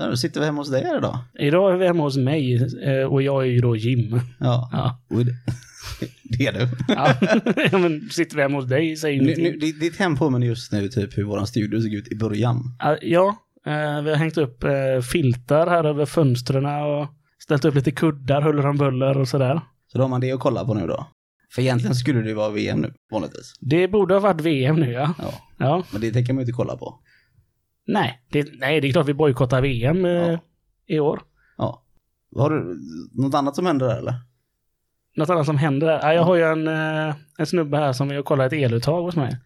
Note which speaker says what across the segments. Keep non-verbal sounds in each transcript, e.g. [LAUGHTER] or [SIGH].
Speaker 1: Så sitter vi hemma hos dig här idag.
Speaker 2: Idag är vi hemma hos mig eh, och jag är ju då Jim.
Speaker 1: Ja.
Speaker 2: Ja,
Speaker 1: det, är du. [LAUGHS]
Speaker 2: ja. men sitter vi hemma hos dig säger
Speaker 1: Nu, nu, ditt- hem påminner just nu typ hur våran studio såg ut i början.
Speaker 2: Ja, Ja, eh, vi har hängt upp eh, filtar här över fönstren och ställt upp lite kuddar, huller om buller och sådär.
Speaker 1: Så då har man det att kolla på nu då. För egentligen skulle det ju vara VM nu, vanligtvis.
Speaker 2: Det borde ha varit VM nu ja.
Speaker 1: Ja.
Speaker 2: Ja,
Speaker 1: Men det tänker man ju inte kolla på.
Speaker 2: Nej, det, nej, det är klart vi bojkottar VM eh,
Speaker 1: Ja.
Speaker 2: i år.
Speaker 1: Ja. Har du något annat som händer där eller?
Speaker 2: Något annat som händer där? Ja, jag har ju en, eh, en snubbe här som vill kolla ett eluttag hos mig.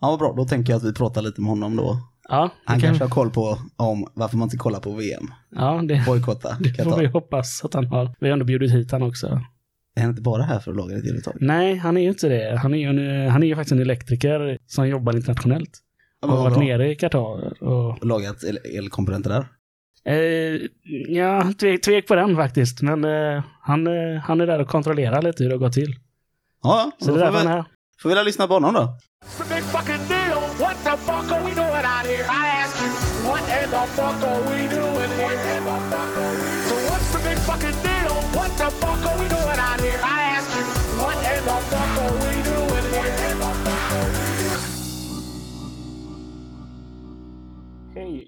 Speaker 1: Ja, vad bra. Då tänker jag att vi pratar lite med honom då.
Speaker 2: Ja,
Speaker 1: Han
Speaker 2: kan-
Speaker 1: kanske har koll på om varför man inte kollar på VM.
Speaker 2: ja det,
Speaker 1: Bojkotta [LAUGHS]
Speaker 2: det får vi hoppas att han har. Vi har ändå bjudit hit han också.
Speaker 1: Är han inte bara här för att laga ett eluttag?
Speaker 2: Nej, han är ju inte det. Han är ju, en, han är ju faktiskt en elektriker som jobbar internationellt.
Speaker 1: Ja,
Speaker 2: Och har varit
Speaker 1: bra.
Speaker 2: nere i Qatar och...
Speaker 1: Lagat el elkomponenter där.
Speaker 2: Eh, ja, tvek, tvek på den faktiskt. Men eh, han, eh, han är där och kontrollerar lite hur det gått till.
Speaker 1: Ja,
Speaker 2: Så
Speaker 1: då
Speaker 2: det är
Speaker 1: får, vi,
Speaker 2: är här.
Speaker 1: får vi väl lyssna på honom då.
Speaker 3: What the fuck are we doing out here? I ask you, what in the fuck are we doing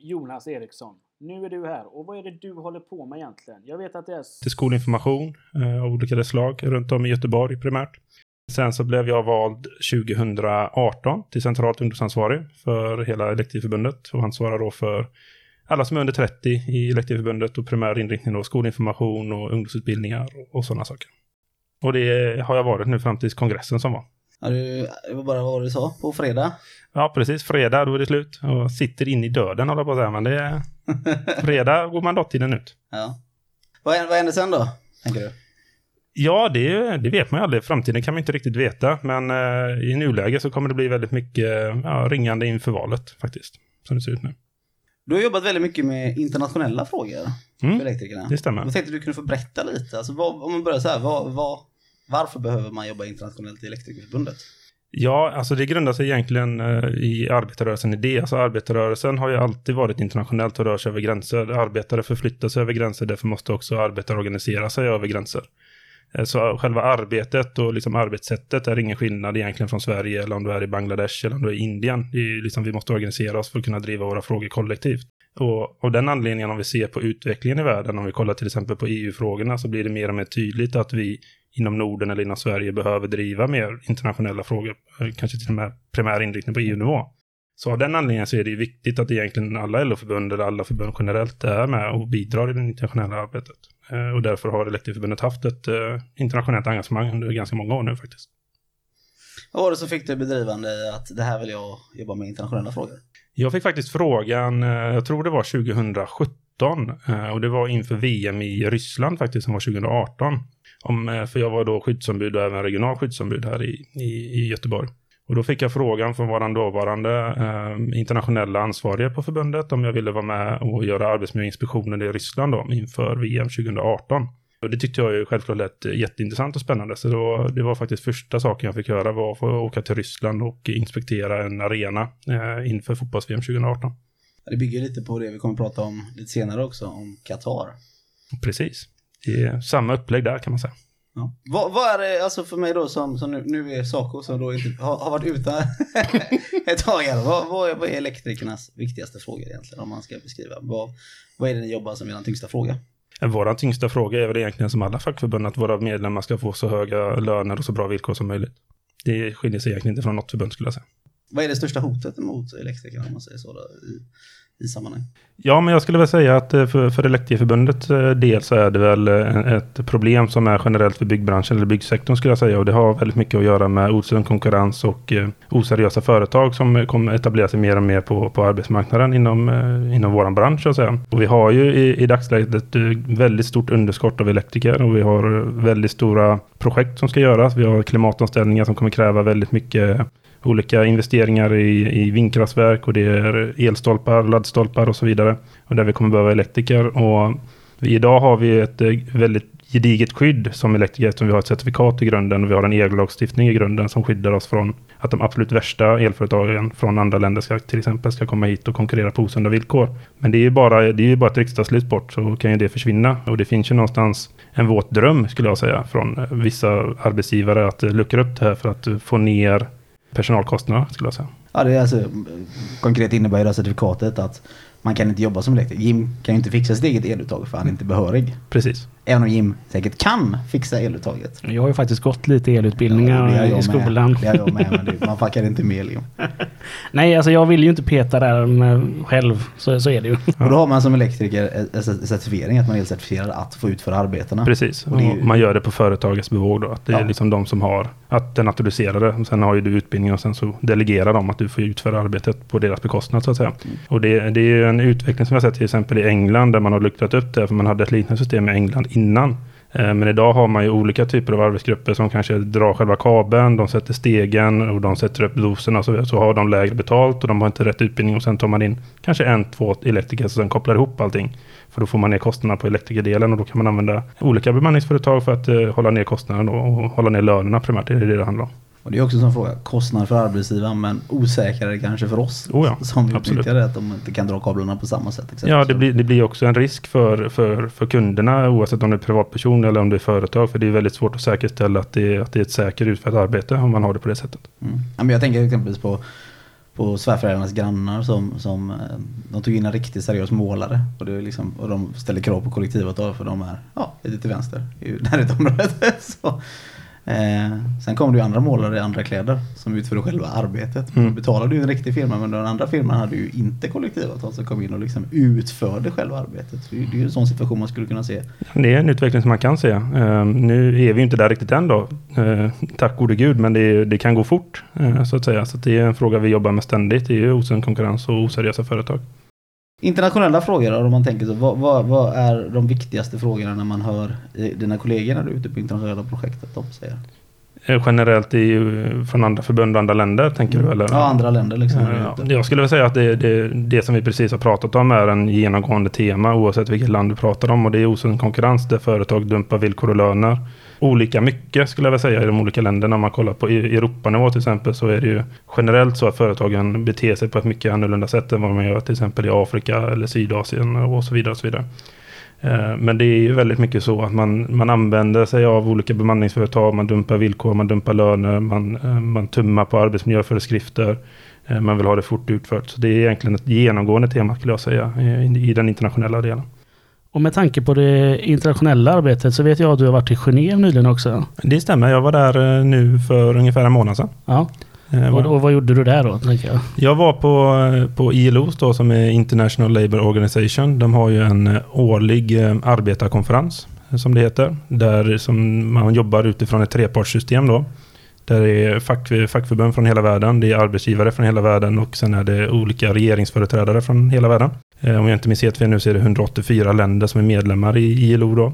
Speaker 2: Jonas Eriksson. Nu är du här. Och vad är det du håller på med egentligen? Jag vet att det är...
Speaker 4: till skolinformation eh, av olika slag runt om i Göteborg primärt. Sen så blev jag vald 2018 till centralt ungdomsansvarig för hela Elektrikerförbundet och ansvarar då för alla som är under 30 i Elektrikerförbundet och primär inriktning då skolinformation och ungdomsutbildningar och, och sådana saker. Och det har jag varit nu fram till kongressen som var.
Speaker 1: Det var bara vad du sa, på fredag.
Speaker 4: Ja, precis. Fredag, då är det slut. Och sitter in i döden, håller jag på att säga. Men det är... [LAUGHS] Fredag går mandattiden ut.
Speaker 1: Ja. Vad, hä- vad händer sen då, tänker du?
Speaker 4: Ja, det, det vet man ju aldrig. Framtiden kan man inte riktigt veta. Men eh, i nuläget så kommer det bli väldigt mycket ja, ringande inför valet faktiskt. Som det ser ut nu.
Speaker 1: Du har jobbat väldigt mycket med internationella frågor
Speaker 4: Mm,
Speaker 1: för elektrikerna.
Speaker 4: det stämmer.
Speaker 1: Jag tänkte du kunde få berätta lite. Alltså, vad, om man börjar så här, vad, vad, varför behöver man jobba internationellt i Elektrikerförbundet?
Speaker 4: Ja, alltså det grundar sig egentligen eh, i arbetarrörelsen idé. Alltså arbetarrörelsen har ju alltid varit internationellt och rör sig över gränser. Arbetare förflyttar sig över gränser, därför måste också arbetare organisera sig över gränser. Eh, så själva arbetet och liksom arbetssättet är ingen skillnad egentligen från Sverige eller om du är i Bangladesh eller om du är i Indien. Det är liksom, vi måste organisera oss för att kunna driva våra frågor kollektivt. Och av den anledningen om vi ser på utvecklingen i världen, om vi kollar till exempel på EU-frågorna, så blir det mer och mer tydligt att vi inom Norden eller inom Sverige behöver driva mer internationella frågor, eh, kanske till och med primär inriktning på EU-nivå. Så av den anledningen så är det viktigt att egentligen alla LO-förbund eller alla förbund generellt är med och bidrar i det internationella arbetet. Eh, Och därför har Elektrikerförbundet haft ett eh, internationellt engagemang under ganska många år nu faktiskt.
Speaker 1: Vad var det som fick dig bedrivande i att det här vill jag jobba med internationella frågor?
Speaker 4: Jag fick faktiskt frågan, jag tror det var 2017, eh, och det var inför VM i Ryssland faktiskt, som var 2018. Om, eh, för jag var då skyddsombud och även regional skyddsombud här i, i, i Göteborg. Och då fick jag frågan från våran dåvarande eh, internationella ansvarige på förbundet om jag ville vara med och göra arbetsmiljöinspektioner i Ryssland då, inför VM 2018. Och det tyckte jag ju självklart lät jätteintressant och spännande. Så då, det var faktiskt första saken jag fick göra var att få åka till Ryssland och inspektera en arena eh, inför fotbolls-VM 2018.
Speaker 1: Det bygger lite på det vi kommer att prata om lite senare också, om Qatar.
Speaker 4: Precis. Det är samma upplägg där kan man säga.
Speaker 1: Ja. Vad, vad är det, alltså för mig då som, som nu, nu är Saco som då inte har, har varit ute [LAUGHS] ett tag här. Vad, vad, är, vad är elektrikernas viktigaste frågor egentligen om man ska beskriva? Vad, vad är det ni jobbar som är den tyngsta fråga?
Speaker 4: Vår tyngsta fråga är väl egentligen som alla fackförbund att våra medlemmar ska få så höga löner och så bra villkor som möjligt. Det skiljer sig egentligen inte från något förbund skulle jag säga.
Speaker 1: Vad är det största hotet mot elektrikerna om man säger så då, i, sammanhang?
Speaker 4: Ja, men jag skulle väl säga att eh, för, för Elektrikerförbundets eh, del så är det väl eh, ett problem som är generellt för byggbranschen eller byggsektorn skulle jag säga. Och det har väldigt mycket att göra med osund konkurrens och oseriösa företag som kommer etablera sig mer och mer på, på arbetsmarknaden inom, inom vår bransch så att säga. Och vi har ju i, i dagsläget ett väldigt stort underskott av elektriker och vi har väldigt stora projekt som ska göras. Vi har klimatomställningar som kommer kräva väldigt mycket olika investeringar i, i vindkraftverk och det är elstolpar, laddstolpar och så vidare. Och där vi kommer behöva elektriker. Och idag har vi ett eh, väldigt gediget skydd som elektriker eftersom vi har ett certifikat i grunden och vi har en EG-lagstiftning i grunden som skyddar oss från att de absolut värsta elföretagen från andra länder ska till exempel ska komma hit och konkurrera på osunda villkor. Men det är ju bara, det är ju bara ett riksdagsbeslut bort så kan ju det försvinna och det finns ju någonstans en våt dröm skulle jag säga från eh, vissa arbetsgivare att eh, luckra upp det här för att få ner personalkostnaderna skulle jag säga.
Speaker 1: Ja, det är alltså, konkret innebär ju det här certifikatet att man kan inte jobba som elektriker. Jim kan ju inte fixa sitt eget eluttag för han är inte behörig.
Speaker 4: Precis.
Speaker 1: Även om Jim säkert kan fixa eluttaget.
Speaker 2: Jag har ju faktiskt gått lite elutbildningar
Speaker 1: jag
Speaker 2: i skolan.
Speaker 1: Med. Det har jag med, men det, man fuckar inte med Jim. [LAUGHS]
Speaker 2: Nej, alltså jag vill ju inte peta där med själv. Så, så är det ju.
Speaker 1: Och då har man som elektriker certifiering, att man är certifierad att få utföra arbetena.
Speaker 4: Precis,
Speaker 1: Och ju-
Speaker 4: och man gör det på företagets bevåg då. Att det är
Speaker 1: Ja.
Speaker 4: liksom de som har att den auktoriserade. Sen har ju du utbildning och sen så delegerar de att du får utföra arbetet på deras bekostnad så att säga.
Speaker 1: Mm.
Speaker 4: Och det, det är ju en utveckling som jag sett till exempel i England där man har luckrat upp det. För man hade ett liknande system i England innan. Eh, men idag har man ju olika typer av arbetsgrupper som kanske drar själva kabeln, de sätter stegen och de sätter upp doserna och så. Så har de lägre betalt och de har inte rätt utbildning och sen tar man in kanske en, två elektriker som sen kopplar ihop allting. För då får man ner kostnaderna på elektrikerdelen och då kan man använda olika bemanningsföretag för att eh, hålla ner kostnaderna och hålla ner lönerna primärt. Det är det det handlar om.
Speaker 1: Och det är också en sån fråga, kostnad för arbetsgivaren men osäkrare kanske för oss.
Speaker 4: Oh ja,
Speaker 1: som
Speaker 4: absolut.
Speaker 1: utnyttjar det, att de inte kan dra kablarna på samma sätt. exempelvis.
Speaker 4: Ja, det blir, det blir också en risk för, för, för kunderna oavsett om det är privatperson eller om det är företag. För det är väldigt svårt att säkerställa att det, är- att det är ett säkert utfört arbete om man har det på det sättet.
Speaker 1: Mm. Ja, men jag tänker exempelvis på, på svärföräldrarnas grannar som, som eh, de tog in en riktigt seriös målare och, det är liksom, och de ställer krav på kollektivavtal för de är ja, lite till vänster i närhetsområdet. [LAUGHS] Så, eh, sen kom det ju andra målare i andra kläder som utförde själva arbetet.
Speaker 4: Mm.
Speaker 1: Betalade ju en riktig firma men den andra firman hade ju inte kollektivavtal som kom in och liksom utförde själva arbetet. Så det är ju en sån situation man skulle kunna se.
Speaker 4: Det är en utveckling som man kan se. Eh, nu är vi inte där riktigt än då. Eh, tack gode gud, men det, det kan gå fort eh, så att säga. Så det är en fråga vi jobbar med ständigt. Det är ju osund konkurrens och oseriösa företag.
Speaker 1: Internationella frågor om man tänker så. Vad, vad, vad är de viktigaste frågorna när man hör eh, dina kollegor när du är ute på internationella projekt att de säger?
Speaker 4: Eh, generellt i, från andra förbund och andra länder, tänker du? Eller?
Speaker 1: Ja, andra länder liksom.
Speaker 4: Ja, jag skulle väl säga att det, det, det som vi precis har pratat om är en genomgående tema oavsett vilket land du pratar om och det är osund konkurrens där företag dumpar villkor och löner. Olika mycket skulle jag vilja säga i de olika länderna. Om man kollar på Europanivå till exempel så är det ju generellt så att företagen beter sig på ett mycket annorlunda sätt än vad man gör till exempel i Afrika eller Sydasien och så vidare. Och så vidare. Eh, men det är ju väldigt mycket så att man, man använder sig av olika bemanningsföretag, man dumpar villkor, man dumpar löner, man, eh, man tummar på arbetsmiljöföreskrifter. Eh, man vill ha det fort utfört. Så det är egentligen ett genomgående tema skulle jag säga i, i den internationella delen.
Speaker 2: Och med tanke på det internationella arbetet så vet jag att du har varit i Genève nyligen också.
Speaker 4: Det stämmer, jag var där eh, nu för ungefär en månad sedan.
Speaker 2: Ja.
Speaker 4: Eh,
Speaker 2: Och, och vad gjorde du där då, jag?
Speaker 4: Jag var på, eh, på ILOs då som är International Labour Organization. De har ju en årlig arbetarkonferens som det heter. Där som man jobbar utifrån ett trepartssystem då. Där det är fack, fackförbund från hela världen, det är arbetsgivare från hela världen och sen är det olika regeringsföreträdare från hela världen. Eh, Om jag inte minns helt fel nu så är det 184 länder som är medlemmar i ILO då.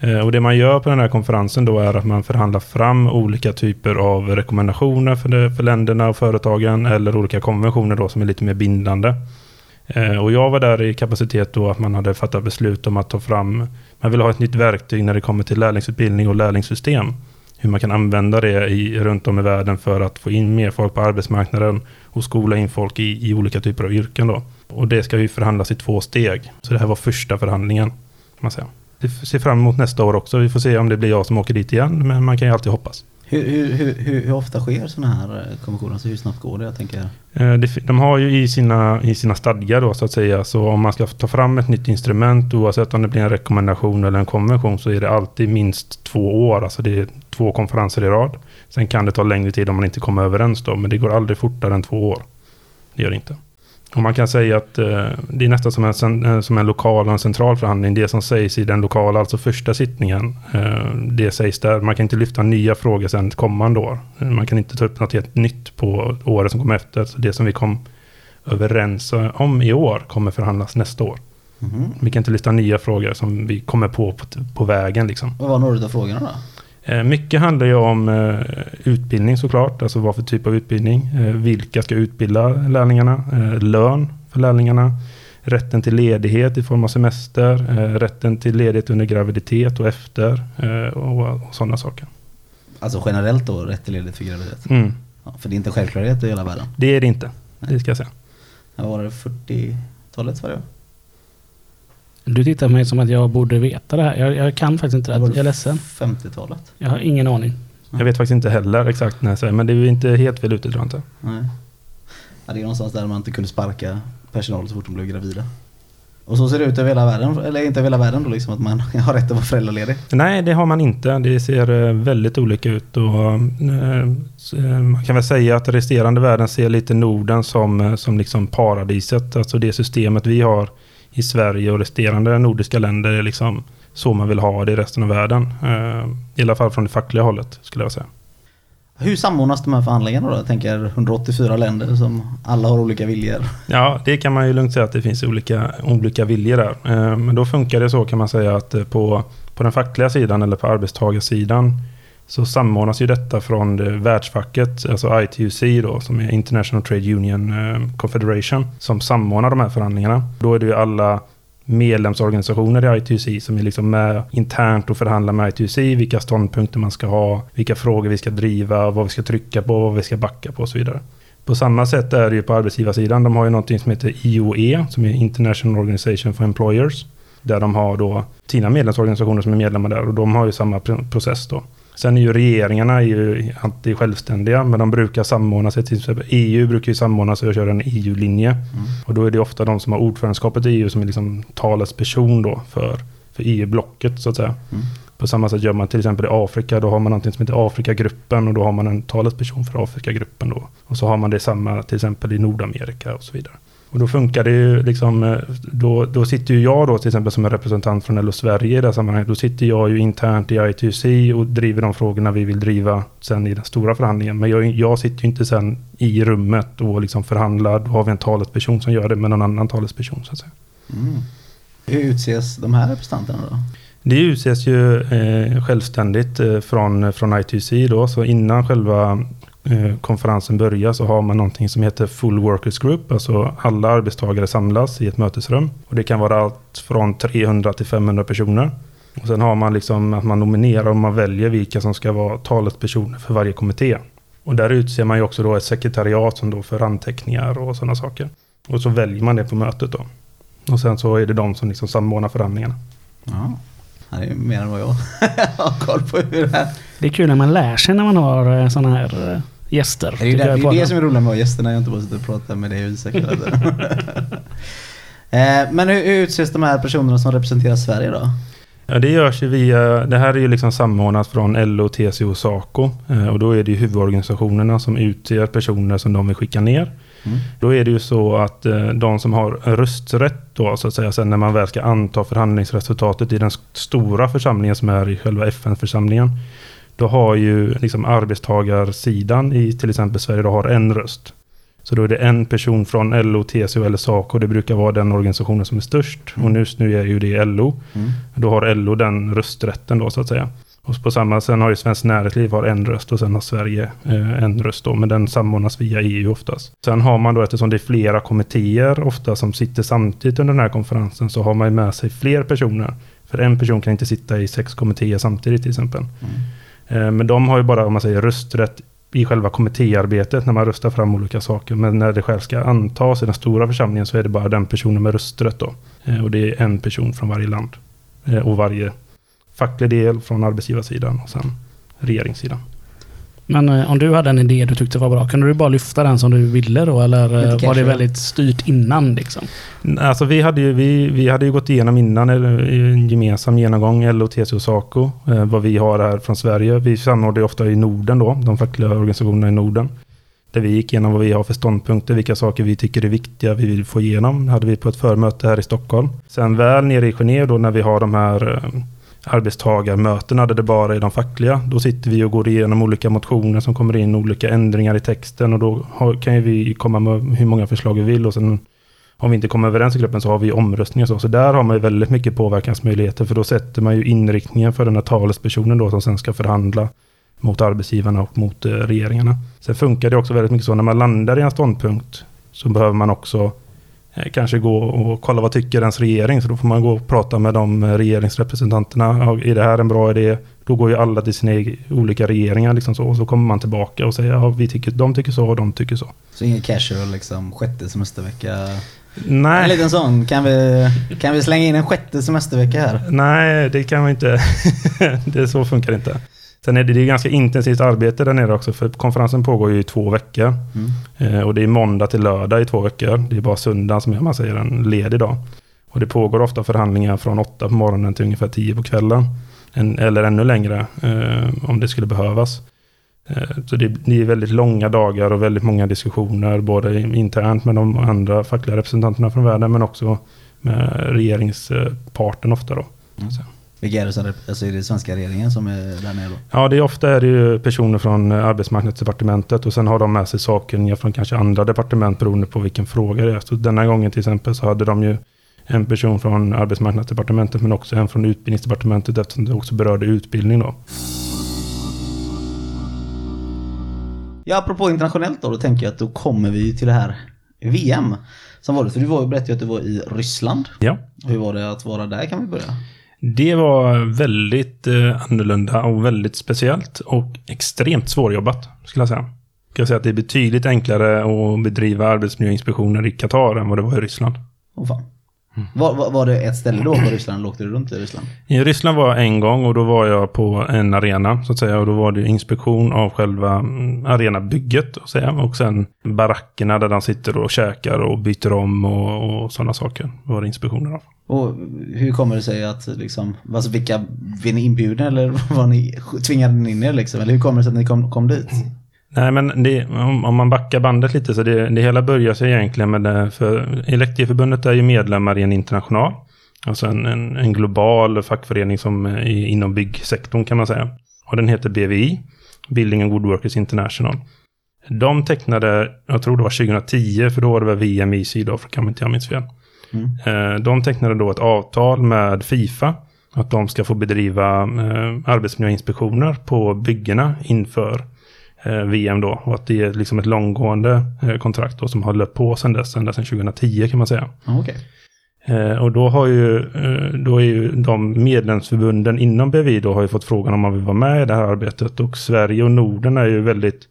Speaker 4: Eh, och det man gör på den här konferensen då är att man förhandlar fram olika typer av rekommendationer för, det, för länderna och företagen eller olika konventioner då som är lite mer bindande. Eh, och jag var där i kapacitet då att man hade fattat beslut om att ta fram, man vill ha ett nytt verktyg när det kommer till lärlingsutbildning och lärlingssystem. Hur man kan använda det i, runt om i världen för att få in mer folk på arbetsmarknaden och skola in folk i, i olika typer av yrken då. Och det ska ju förhandlas i två steg. Så det här var första förhandlingen. Kan man säga. Vi ser fram emot nästa år också. Vi får se om det blir jag som åker dit igen, men man kan ju alltid hoppas.
Speaker 1: Hur, hur, hur, hur, ofta sker sådana här kommissioner? konventioner? Alltså hur snabbt går det? Jag tänker.
Speaker 4: Eh, de har ju i sina, i sina stadgar då så att säga, så om man ska ta fram ett nytt instrument, oavsett om det blir en rekommendation eller en konvention, så är det alltid minst två år. Alltså det är två konferenser i rad. Sen kan det ta längre tid om man inte kommer överens då, men det går aldrig fortare än två år. Det gör det inte. Och man kan säga att eh, det är nästan som en, eh, som en lokal och en central förhandling. Det som sägs i den lokala, alltså första sittningen, eh, det sägs där. Man kan inte lyfta nya frågor sen kommande år. Eh, Man kan inte ta upp något helt nytt på året som kommer efter. Så det som vi kom överens om i år kommer förhandlas nästa år.
Speaker 1: Mhm.
Speaker 4: Vi kan inte lyfta nya frågor som vi kommer på på, på vägen liksom.
Speaker 1: Vad var några av frågorna då?
Speaker 4: Eh, Mycket handlar ju om eh, utbildning såklart, alltså vad för typ av utbildning. Eh, vilka ska utbilda lärlingarna? Lön för lärlingarna. rätten till ledighet i form av semester, rätten till ledighet under graviditet och efter och, sådana saker.
Speaker 1: Alltså generellt då, rätt till ledighet för graviditet.
Speaker 4: Mm.
Speaker 1: Ja, för det är inte självklarhet i hela världen.
Speaker 4: Det är det inte, det ska jag säga.
Speaker 1: Vad var det, 40-talet Sverige?
Speaker 2: Du tittar på mig som att jag borde veta det här. Jag, jag kan faktiskt inte det.
Speaker 1: Var
Speaker 2: Jag är ledsen.
Speaker 1: 50-talet?
Speaker 2: Jag har ingen aning.
Speaker 4: Jag vet faktiskt inte heller exakt när jag säger, men det är ju inte helt fel ute tror jag inte.
Speaker 1: Nej. Ja, det är någonstans där man inte kunde sparka personal så fort de blev gravida. Och så ser det ut över hela världen, eller inte över hela världen då liksom, att man [LAUGHS] har rätt att vara föräldraledig.
Speaker 4: Nej, det har man inte. Det ser eh, väldigt olika ut och eh, eh, man kan väl säga att resterande världen ser lite Norden som, som liksom paradiset. Alltså det systemet vi har i Sverige och resterande nordiska länder är liksom så man vill ha det i resten av världen. Eh, I alla fall från det fackliga hållet skulle jag säga.
Speaker 1: Hur samordnas de här förhandlingarna då? Jag tänker 184 länder som alla har olika viljor.
Speaker 4: Ja, det kan man ju lugnt säga att det finns olika, olika viljor där. Eh, Men då funkar det så kan man säga att eh, på, på den fackliga sidan eller på arbetstagarsidan så samordnas ju detta från det världsfacket, alltså ITUC då, som är International Trade Union eh, Confederation, som samordnar de här förhandlingarna. Då är det ju alla medlemsorganisationer i ITUC som är liksom med internt och förhandlar med ITUC, vilka ståndpunkter man ska ha, vilka frågor vi ska driva, vad vi ska trycka på, vad vi ska backa på och så vidare. På samma sätt är det ju på arbetsgivarsidan. De har ju någonting som heter IOE, som är International Organization for Employers. Där de har då sina medlemsorganisationer som är medlemmar där och de har ju samma process då. Sen är ju regeringarna är ju alltid självständiga, men de brukar samordna sig. Till EU brukar ju samordna sig och köra en EU-linje. Och då är det ofta de som har ordförandeskapet i EU som är liksom talesperson då för, för EU-blocket så att säga.
Speaker 1: Mm.
Speaker 4: På samma sätt gör man till exempel i Afrika, då har man någonting som heter Afrikagruppen och då har man en talesperson för Afrikagruppen då. Och så har man det samma till exempel i Nordamerika och så vidare. Och då funkar det ju liksom, eh, då, då sitter ju jag då till exempel som en representant från LO Sverige i det här sammanhanget. Då sitter jag ju internt i ITUC och driver de frågorna vi vill driva sen i den stora förhandlingen. Men jag, jag sitter ju inte sen i rummet och liksom förhandlar. Då har vi en talesperson som gör det med någon annan talesperson så att säga.
Speaker 1: Mm. Hur utses de här representanterna då?
Speaker 4: Det utses ju eh, självständigt eh, från, från ITUC då, så innan själva konferensen börjar så har man någonting som heter Full Workers Group, alltså alla arbetstagare samlas i ett mötesrum. Och det kan vara allt från 300 till 500 personer. Och sen har man liksom att man nominerar och man väljer vilka som ska vara talespersoner för varje kommitté. Och där utser man ju också då ett sekretariat som då för anteckningar och sådana saker. Och så väljer man det på mötet då. Och sen så är det de som liksom samordnar förhandlingarna.
Speaker 1: Ja. Det är mer än vad jag [LAUGHS] har koll på hur det här...
Speaker 2: Det är kul när man lär sig när man har sådana här eh, gäster.
Speaker 1: Det är det, det, är det som är roligt med gästerna, jag inte bara sitter och pratar med dig och Isak hela tiden. Eh, Men hur utses de här personerna som representerar Sverige då?
Speaker 4: Ja, det görs ju via, det här är ju liksom samordnat från LO, TCO och SACO. Eh, och då är det ju huvudorganisationerna som utser personer som de vill skicka ner.
Speaker 1: Mm.
Speaker 4: Då är det ju så att eh, de som har rösträtt då, så att säga, sen när man väl ska anta förhandlingsresultatet i den st- stora församlingen som är i själva FN-församlingen. Då har ju liksom arbetstagarsidan i till exempel Sverige då har en röst. Så då är det en person från LO, TCO eller SACO. Det brukar vara den organisationen som är störst. Och just nu är ju det LO.
Speaker 1: Mm.
Speaker 4: Då har LO den rösträtten då så att säga. Och på samma sen har ju Svenskt Näringsliv har en röst och sen har Sverige eh, en röst då. Men den samordnas via EU oftast. Sen har man då eftersom det är flera kommittéer ofta som sitter samtidigt under den här konferensen så har man ju med sig fler personer. För en person kan inte sitta i sex kommittéer samtidigt till exempel. Eh, Eh, men de har ju bara om man säger rösträtt i själva kommittéarbetet när man röstar fram olika saker. Men när det själv ska antas i den stora församlingen så är det bara den personen med rösträtt då. Eh, och det är en person från varje land. Eh, och varje facklig del från arbetsgivarsidan och sen regeringssidan.
Speaker 2: Men eh, om du hade en idé du tyckte var bra, kunde du bara lyfta den som du ville då? Eller eh,
Speaker 1: Lite
Speaker 2: var det väldigt styrt innan liksom?
Speaker 4: Alltså vi hade ju, vi, vi hade ju gått igenom innan en gemensam genomgång, LO, TCO och SACO, eh, vad vi har här från Sverige. Vi samordnar ofta i Norden då, de fackliga organisationerna i Norden. Där vi gick igenom vad vi har för ståndpunkter, vilka saker vi tycker är viktiga, vi vill få igenom. Det hade vi på ett förmöte här i Stockholm. Sen väl nere i Genève då när vi har de här eh, arbetstagarmötena där det bara är de fackliga. Då sitter vi och går igenom olika motioner som kommer in, olika ändringar i texten och då har, kan ju vi komma med hur många förslag vi vill och sen om vi inte kommer överens i gruppen så har vi omröstningar. Så, så där har man ju väldigt mycket påverkansmöjligheter för då sätter man ju inriktningen för den här talespersonen då som sen ska förhandla mot arbetsgivarna och mot eh, regeringarna. Sen funkar det också väldigt mycket så när man landar i en ståndpunkt så behöver man också kanske gå och kolla vad tycker ens regering. Så då får man gå och prata med de eh, regeringsrepresentanterna. Är det här en bra idé? Då går ju alla till sina olika regeringar liksom så. Och så kommer man tillbaka och säger ja, vi tycker, de tycker så och de tycker så.
Speaker 1: Så ingen casual liksom sjätte semestervecka.
Speaker 4: Nej.
Speaker 1: En liten sån, kan vi, kan vi slänga in en sjätte semestervecka här?
Speaker 4: Nej, det kan man inte. [LAUGHS] det så funkar det inte. Sen är det, det är ganska intensivt arbete där nere också, för konferensen pågår ju i två veckor. Eh, och det är måndag till lördag i två veckor. Det är bara söndag som är, man säger, en ledig dag. Och det pågår ofta förhandlingar från åtta på morgonen till ungefär tio på kvällen. En, eller ännu längre, eh, om det skulle behövas. Eh, Så det, det är väldigt långa dagar och väldigt många diskussioner, både internt med de andra fackliga representanterna från världen, men också med regeringsparten ofta då. Så.
Speaker 1: Vilka är det som alltså är det svenska regeringen som är där nere då?
Speaker 4: Ja, det är ofta är det ju personer från eh, arbetsmarknadsdepartementet och sen har de med sig saker från kanske andra departement beroende på vilken fråga det är. Så denna gången till exempel så hade de ju en person från arbetsmarknadsdepartementet men också en från utbildningsdepartementet eftersom det också berörde utbildning då.
Speaker 1: Ja, apropå internationellt då, då tänker jag att då kommer vi till det här VM. Som var det, för du var, berättade ju att du var i Ryssland.
Speaker 4: Ja.
Speaker 1: Hur var det att vara där kan vi börja?
Speaker 4: Det var väldigt eh, annorlunda och väldigt speciellt och extremt svårjobbat skulle jag säga. Jag jag säga att det är betydligt enklare att bedriva arbetsmiljöinspektioner i Qatar än vad det var i Ryssland.
Speaker 1: Oh, fan. Var, var, var det ett ställe då på Ryssland? Eller åkte du runt i Ryssland?
Speaker 4: I Ryssland var jag en gång och då var jag på en arena så att säga. Och då var det inspektion av själva mm, arenabygget så att säga. Och sen barackerna där de sitter och käkar och byter om och, och sådana saker. var det inspektioner av.
Speaker 1: Och hur kommer det sig att liksom, alltså vilka, var ni inbjudna eller [LAUGHS] var ni, tvingade in er liksom? Eller hur kommer det sig att ni kom, kom dit?
Speaker 4: Nej, men det, om, man backar bandet lite så det, det hela börjar sig egentligen med det. För Elektrikerförbundet är ju medlemmar i en international. Alltså en, en, en global fackförening som är inom byggsektorn kan man säga. Och den heter BVI, Building and Woodworkers International. De tecknade, jag tror det var 2010, för då var det väl VM i Sydafrika om inte jag minns fel. Eh, De tecknade då ett avtal med Fifa. Att de ska få bedriva eh, arbetsmiljöinspektioner på byggena inför eh, VM då. Och att det är liksom ett långgående eh, kontrakt då som har löpt på sedan dess, dess sedan 2010 kan man säga.
Speaker 1: Okej.
Speaker 4: Eh, och då har ju, eh, då är ju de medlemsförbunden inom BVI då har ju fått frågan om man vill vara med i det här arbetet. Och Sverige och Norden är ju väldigt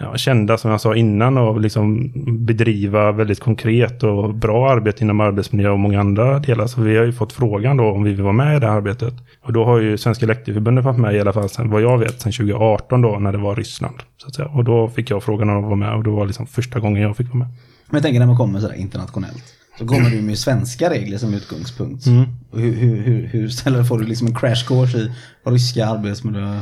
Speaker 4: ja, kända som jag sa innan och liksom bedriva väldigt konkret och bra arbete inom arbetsmiljö och många andra delar. Så vi har ju fått frågan då om vi vill vara med i det här arbetet. Och då har ju Svenska Elektrikerförbundet varit med i alla fall sen, vad jag vet, sedan 2018 då när det var Ryssland. Så att säga. Och då fick jag frågan om att vara med och det var liksom första gången jag fick vara med.
Speaker 1: Men jag tänker när man kommer sådär internationellt. Så kommer du med svenska regler som utgångspunkt.
Speaker 4: Mm.
Speaker 1: Hur, hur, hur, hur ställer, får du liksom en crash course i ryska arbetsmiljö?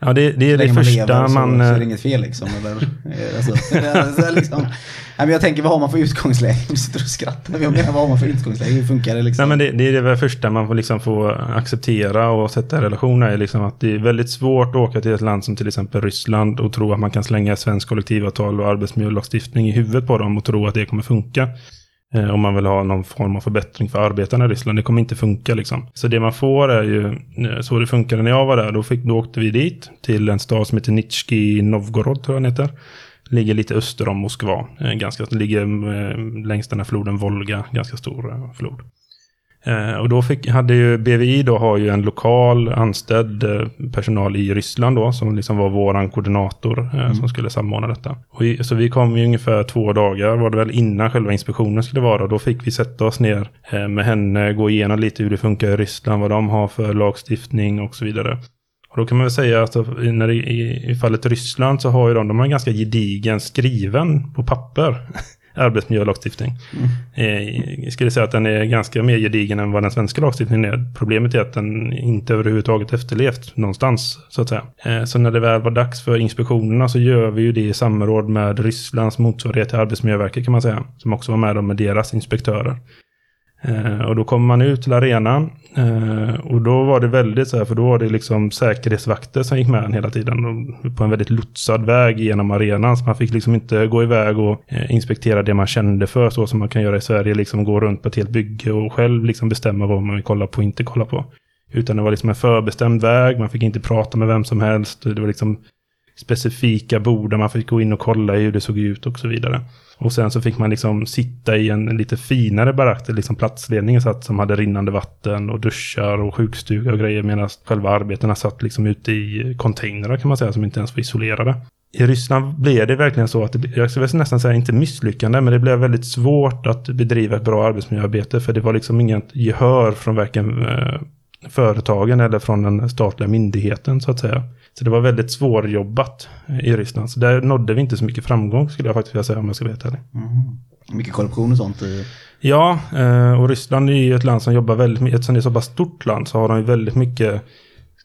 Speaker 4: Ja, det, det är
Speaker 1: Så
Speaker 4: det
Speaker 1: man
Speaker 4: första
Speaker 1: lever så,
Speaker 4: man...
Speaker 1: så är
Speaker 4: eh,
Speaker 1: det inget fel liksom. Eller, eh, alltså, [LAUGHS] alltså, liksom. Nej, men jag tänker vad har man för utgångsläge? Du sitter och skrattar. Jag menar vad har man för utgångsläge? Hur funkar det liksom?
Speaker 4: Nej, men det, det är det första man får, liksom få acceptera och sätta i relation är liksom att det är väldigt svårt att åka till ett land som till exempel Ryssland och tro att man kan slänga svensk kollektivavtal och arbetsmiljölagstiftning i huvudet på dem och tro att det kommer funka. Eh, om man vill ha någon form av förbättring för arbetarna i Ryssland. Det kommer inte funka liksom. Så det man får är ju, eh, så det funkade när jag var där, då, fick, då åkte vi dit till en stad som heter Nitschki Novgorod tror jag den heter. Ligger lite öster om Moskva. Eh, ganska, ligger eh, längs den här floden Volga, ganska stor eh, flod. Eh, och då fick, hade ju BVI då har ju en lokal anställd eh, personal i Ryssland då som liksom var våran koordinator eh, som skulle samordna detta. Och i, så vi kom ju ungefär två dagar var det väl innan själva inspektionen skulle vara och då fick vi sätta oss ner med henne, gå igenom lite hur det funkar i Ryssland, vad de har för lagstiftning och så vidare. Och då kan man väl säga att när det, i, i fallet Ryssland så har ju de, de har en ganska gedigen skriven på papper [LAUGHS] arbetsmiljölagstiftning. Eh, jag skulle säga att den är ganska mer gedigen än vad den svenska lagstiftningen är. Problemet är att den inte överhuvudtaget efterlevt någonstans, så att säga. Eh, så när det väl var dags för inspektionerna så gör vi ju det i samråd med Rysslands motsvarighet till Arbetsmiljöverket kan man säga. Som också var med dem med deras inspektörer. Eh, och då kommer man ut till arenan eh, och då var det väldigt så här, för då var det liksom säkerhetsvakter som gick med en hela tiden och på en väldigt lotsad väg genom arenan. Så man fick liksom inte gå iväg och eh, inspektera det man kände för så som man kan göra i Sverige, liksom gå runt på ett helt bygge och själv liksom bestämma vad man vill kolla på och inte kolla på. Utan det var liksom en förbestämd väg, man fick inte prata med vem som helst. Det var liksom specifika bord där man fick gå in och kolla hur det såg ut och så vidare. Och sen så fick man liksom sitta i en lite finare barack där liksom platsledningen satt som hade rinnande vatten och duschar och sjukstuga och grejer medan själva arbetena satt liksom ute i containrar kan man säga som inte ens var isolerade. I Ryssland blev det verkligen så att, det, jag skulle nästan säga inte misslyckande, men det blev väldigt svårt att bedriva ett bra arbetsmiljöarbete för det var liksom inget gehör från varken eh, företagen eller från den statliga myndigheten så att säga. Så det var väldigt svårjobbat i Ryssland. Så där nådde vi inte så mycket framgång skulle jag faktiskt vilja säga om jag ska vara helt ärlig.
Speaker 1: Mycket korruption och sånt.
Speaker 4: Ja, eh, och Ryssland är ju ett land som jobbar väldigt mycket, eftersom det är så pass stort land så har de ju väldigt mycket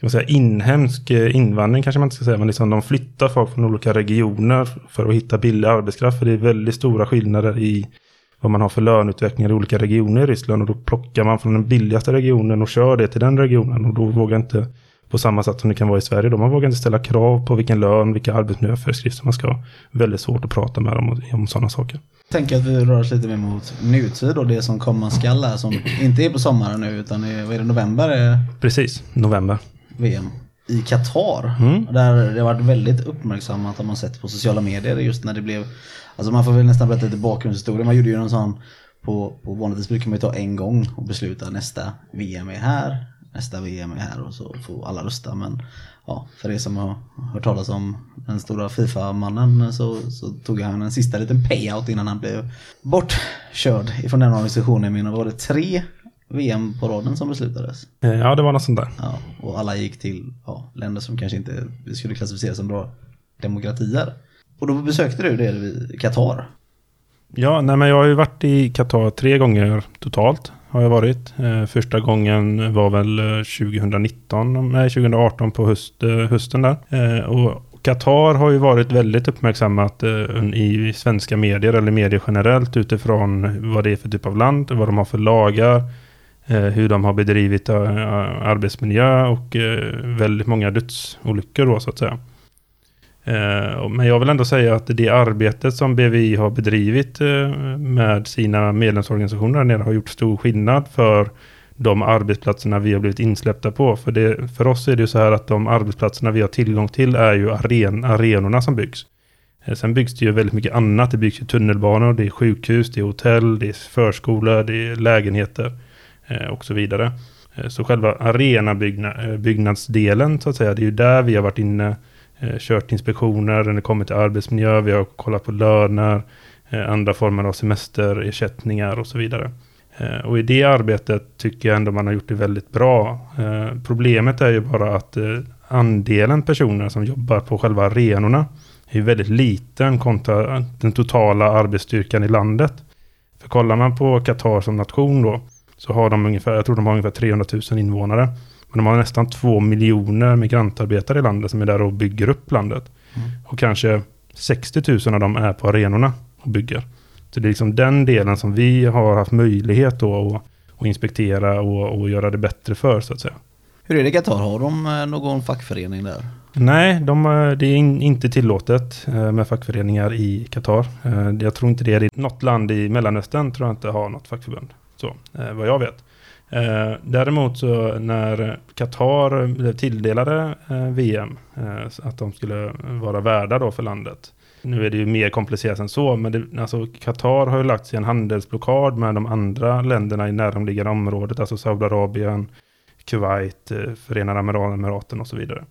Speaker 4: ska man säga, inhemsk eh, invandring kanske man inte ska säga, men liksom de flyttar folk från olika regioner för att hitta billig arbetskraft. För det är väldigt stora skillnader i vad man har för löneutvecklingar i olika regioner i Ryssland och då plockar man från den billigaste regionen och kör det till den regionen och då vågar inte på samma sätt som det kan vara i Sverige. Då. Man vågar inte ställa krav på vilken lön, vilka arbetsmiljöföreskrifter man ska ha. Väldigt svårt att prata med dem om, om sådana saker.
Speaker 1: Tänker att vi rör oss lite mer mot nutid och det som komma skall här som inte är på sommaren nu utan är, vad är det, november är
Speaker 4: Precis, november.
Speaker 1: VM i Qatar.
Speaker 4: Mm.
Speaker 1: Där det har varit väldigt uppmärksammat har man sett på sociala medier just när det blev Alltså man får väl nästan berätta lite bakgrundshistoria. Man gjorde ju en sån på, på vanligtvis brukar man ju ta en gång och besluta nästa VM är här, nästa VM är här och så får alla rösta. Men ja, för er som har hört talas om den stora Fifa-mannen så, så tog han en sista liten payout innan han blev bortkörd ifrån den organisationen. Men var det tre VM på raden som beslutades?
Speaker 4: Ja, det var något sånt där.
Speaker 1: Ja, och alla gick till ja, länder som kanske inte skulle klassificera som bra demokratier. Och då besökte du det i Qatar.
Speaker 4: Ja, nej men jag har ju varit i Qatar tre gånger totalt. Har jag varit. Eh, första gången var väl eh, 2019, nej 2018 på höst, eh, hösten där. Och Qatar har ju varit väldigt uppmärksammat i svenska medier eller medier generellt utifrån vad det är för typ av land, vad de har för lagar, hur de har bedrivit arbetsmiljö och väldigt många dödsolyckor då så att säga. Eh, men jag vill ändå säga att det arbetet som BVI har bedrivit eh, med sina medlemsorganisationer där nere har gjort stor skillnad för de arbetsplatserna vi har blivit insläppta på. För, det, för oss är det ju så här att de arbetsplatserna vi har tillgång till är ju aren, arenorna som byggs. Eh, sen byggs det ju väldigt mycket annat. Det byggs ju tunnelbanor, det är sjukhus, det är hotell, det är förskolor, det är lägenheter och så vidare. Så själva arenabyggnadsdelen så att säga, det är ju där vi har varit inne eh, kört inspektioner när det kommer till arbetsmiljö, vi har kollat på löner, eh, andra former av semesterersättningar och så vidare. Eh, och i det arbetet tycker jag ändå man har gjort det väldigt bra. Eh, problemet är ju bara att eh, andelen personer som jobbar på själva arenorna är väldigt liten kontra den totala arbetsstyrkan i landet. För kollar man på Qatar som nation då, så har de ungefär, jag tror de har ungefär 300 000 invånare. Men de har nästan två miljoner migrantarbetare i landet som är där och bygger upp landet. Och kanske 60 000 av dem är på arenorna och bygger. Så det är liksom den delen som vi har haft möjlighet då att, att inspektera och, och göra det bättre för så att säga.
Speaker 1: Hur är det i Qatar? Har de eh, någon fackförening där?
Speaker 4: Nej, de, eh, det är in, inte tillåtet eh, med fackföreningar i Qatar. Jag tror inte det är i något land i Mellanöstern tror jag inte har något fackförbund. Så, vad jag vet. Eh, Däremot så när Qatar blev tilldelade eh, VM, eh, att de skulle vara värdar då för landet. Nu är det ju mer komplicerat än så, men det, alltså Qatar har ju lagt sig i en handelsblockad med de andra länderna i näromliggande området, alltså Saudiarabien, Kuwait, eh, Förenade Arabemiraten och så vidare.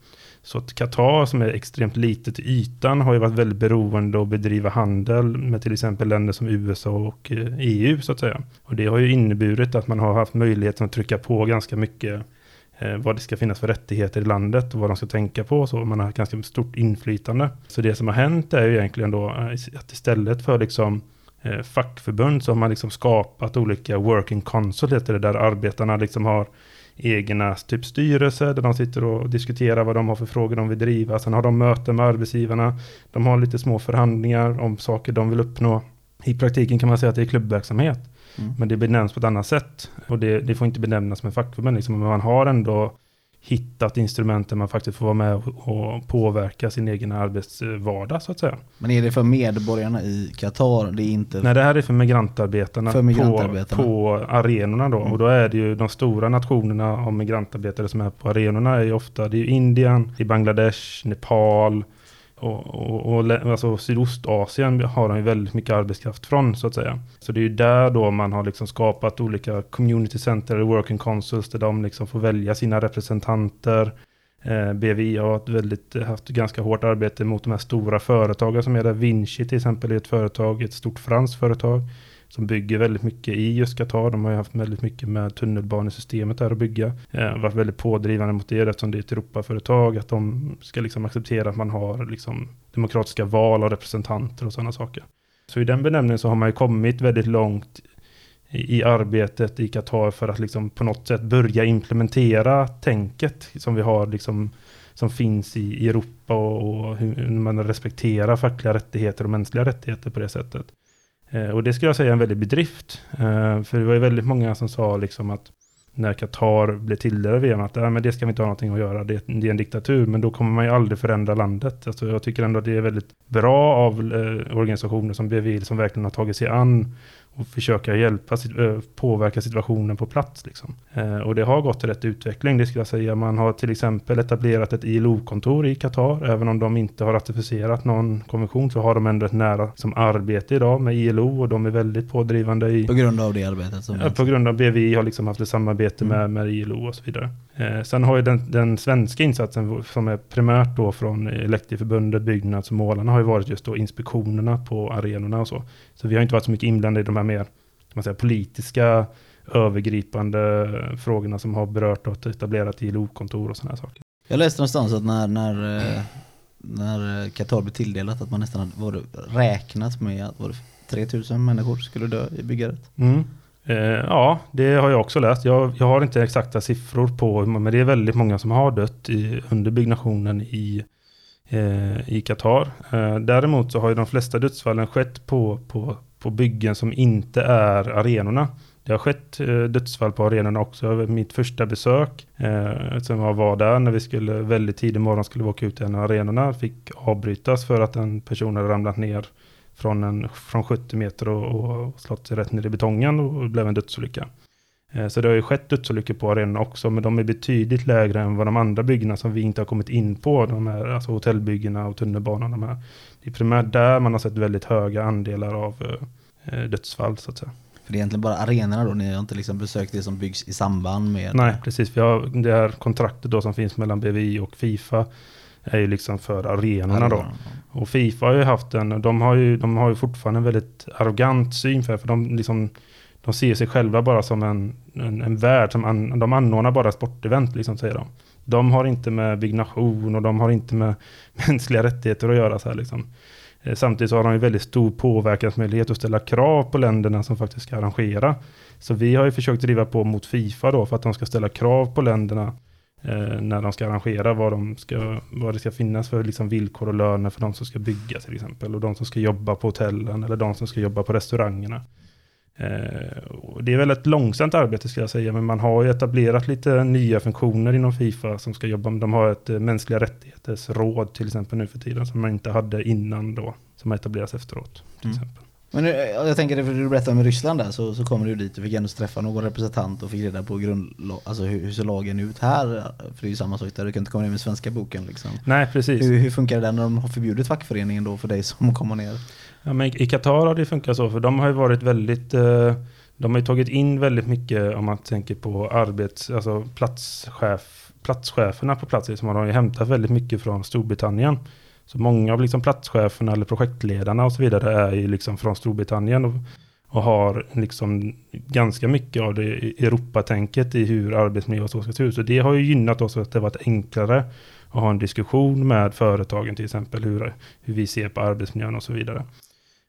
Speaker 4: Så att Qatar som är extremt litet i ytan har ju varit väldigt beroende av att bedriva handel med till exempel länder som USA och eh, EU så att säga. Och det har ju inneburit att man har haft möjlighet att trycka på ganska mycket eh, vad det ska finnas för rättigheter i landet och vad de ska tänka på. Så man har ganska stort inflytande. Så det som har hänt är ju egentligen då eh, att istället för liksom fackförbund så har man liksom skapat olika working council heter det, där arbetarna liksom har egna typ styrelse där de sitter och diskuterar vad de har för frågor de vill driva. Sen har de möten med arbetsgivarna. De har lite små förhandlingar om saker de vill uppnå. I praktiken kan man säga att det är klubbverksamhet.
Speaker 1: Mm.
Speaker 4: Men det benämns på ett annat sätt. Och det, det får inte benämnas som en fackförbund. Liksom. Men man har ändå hittat instrument där man faktiskt får vara med och, påverka sin egen arbetsvardag så att säga.
Speaker 1: Men är det för medborgarna i Qatar? Det är inte...
Speaker 4: Nej, det här är för migrantarbetarna,
Speaker 1: För migrantarbetarna.
Speaker 4: På, på arenorna då.
Speaker 1: Mm.
Speaker 4: Och då är det ju de stora nationerna av migrantarbetare som är på arenorna är ju ofta, det är Indien, det är Bangladesh, Nepal och, och, och alltså Sydostasien har de ju väldigt mycket arbetskraft från så att säga. Så det är ju där då man har liksom skapat olika community center eller working consuls där de liksom får välja sina representanter. Eh, BVI har ett väldigt, haft ganska hårt arbete mot de här stora företagen som är där. Vinci till exempel är ett företag, ett stort franskt företag som bygger väldigt mycket i just Qatar. De har ju haft väldigt mycket med tunnelbanesystemet där att bygga. Eh, varit väldigt pådrivande mot det eftersom det är ett Europaföretag. Att de ska liksom acceptera att man har liksom demokratiska val av representanter och sådana saker. Så i den benämningen så har man ju kommit väldigt långt i, arbetet i Qatar för att liksom på något sätt börja implementera tänket som vi har liksom som finns i, i Europa och, och hur man respekterar fackliga rättigheter och mänskliga rättigheter på det sättet. Eh, och det skulle jag säga är en väldig bedrift. Eh, för det var ju väldigt många som sa liksom att när Qatar blev tilldelade VM att äh, men det ska vi inte ha någonting att göra, det, det är en diktatur, men då kommer man ju aldrig förändra landet. Alltså, jag tycker ändå att det är väldigt bra av eh, organisationer som BVI som verkligen har tagit sig an och försöka hjälpa, eh, påverka situationen på plats. Liksom. Eh, och det har gått rätt utveckling, det skulle jag säga. Man har till exempel etablerat ett ILO-kontor i Qatar, även om de inte har ratificerat någon konvention så har de ändå ett nära som arbete idag med ILO och de är väldigt pådrivande i
Speaker 1: På grund av det arbetet som
Speaker 4: Ja, på grund av BVI har liksom haft ett samarbete
Speaker 1: Mm.
Speaker 4: med, med ILO och så vidare. Eh, sen har ju den, den svenska insatsen som är primärt då från Elektrikerförbundet, Byggnads och Målarna har ju varit just då inspektionerna på arenorna och så. Så vi har inte varit så mycket inblandade i de här mer man säga, politiska övergripande frågorna som har berört och etablerat ILO-kontor och sådana här saker.
Speaker 1: Jag läste någonstans att när, när, eh, när eh, Qatar blev tilldelat att man nästan hade räknat med att var det 3000 människor skulle dö i byggandet.
Speaker 4: Mm. Eh, ja, det har jag också läst. Jag, jag har inte exakta siffror på, men det är väldigt många som har dött i, under byggnationen i, eh, i Qatar. Eh, däremot så har ju de flesta dödsfallen skett på, på, på byggen som inte är arenorna. Det har skett eh, dödsfall på arenorna också. Mitt första besök, eh, som jag var där när vi skulle väldigt tidig morgon skulle vi åka ut till en av arenorna, fick avbrytas för att en person hade ramlat ner från, en, från 70 meter och, och slått sig rätt ner i betongen och det blev en dödsolycka. Eh, Så det har ju skett dödsolyckor på arenorna också, men de är betydligt lägre än vad de andra byggena som vi inte har kommit in på, de här alltså hotellbyggena och tunnelbanan. De här. Det är primärt där man har sett väldigt höga andelar av eh, eh, dödsfall så att säga.
Speaker 1: För det är egentligen bara arenorna då, ni har inte liksom besökt det som byggs i samband med...
Speaker 4: Nej, precis. Vi har det här kontraktet då som finns mellan BVI och Fifa är ju liksom för arenorna då. Och Fifa har ju haft en, de har ju, de har ju fortfarande en väldigt arrogant syn för, för de liksom, de ser sig själva bara som en, en, en värld, som an, de anordnar bara sportevent liksom säger de. De har inte med byggnation och de har inte med [LAUGHS] mänskliga rättigheter att göra så här liksom. Eh, Samtidigt har de ju väldigt stor påverkansmöjlighet att ställa krav på länderna som faktiskt ska arrangera. Så vi har ju försökt driva på mot Fifa då för att de ska ställa krav på länderna när de ska arrangera vad, de ska, vad det ska finnas för liksom, villkor och löner för de som ska bygga till exempel. Och de som ska jobba på hotellen eller de som ska jobba på restaurangerna. Eh, det är väl ett långsamt arbete ska jag säga, men man har ju etablerat lite nya funktioner inom Fifa som ska jobba med. De har ett eh, mänskliga rättigheters råd till exempel nu för tiden som man inte hade innan då, som har etablerats efteråt. Till
Speaker 1: Mm.
Speaker 4: exempel.
Speaker 1: Men jag tänker, det, för du berättade om Ryssland där, så, så kommer du dit och fick ändå träffa någon representant och fick reda på grund, alltså hur, hur ser lagen ut här? För det är ju samma sak där, du kan inte komma ner med svenska boken liksom.
Speaker 4: Nej, precis.
Speaker 1: Hur, hur funkar det där när de har förbjudit fackföreningen då för dig som kommer ner?
Speaker 4: Ja, men I Qatar har det funkat så, för de har ju varit väldigt... Eh, de har ju tagit in väldigt mycket om man tänker på arbets... Alltså platschef, platscheferna på plats. Liksom, har de ju hämtat väldigt mycket från Storbritannien. Så många av liksom platscheferna eller projektledarna och så vidare är ju liksom från Storbritannien. Och, och har liksom ganska mycket av det Europatänket i hur arbetsmiljö och så ska se ut. Så det har ju gynnat oss att det varit enklare att ha en diskussion med företagen till exempel hur, hur vi ser på arbetsmiljön och så vidare.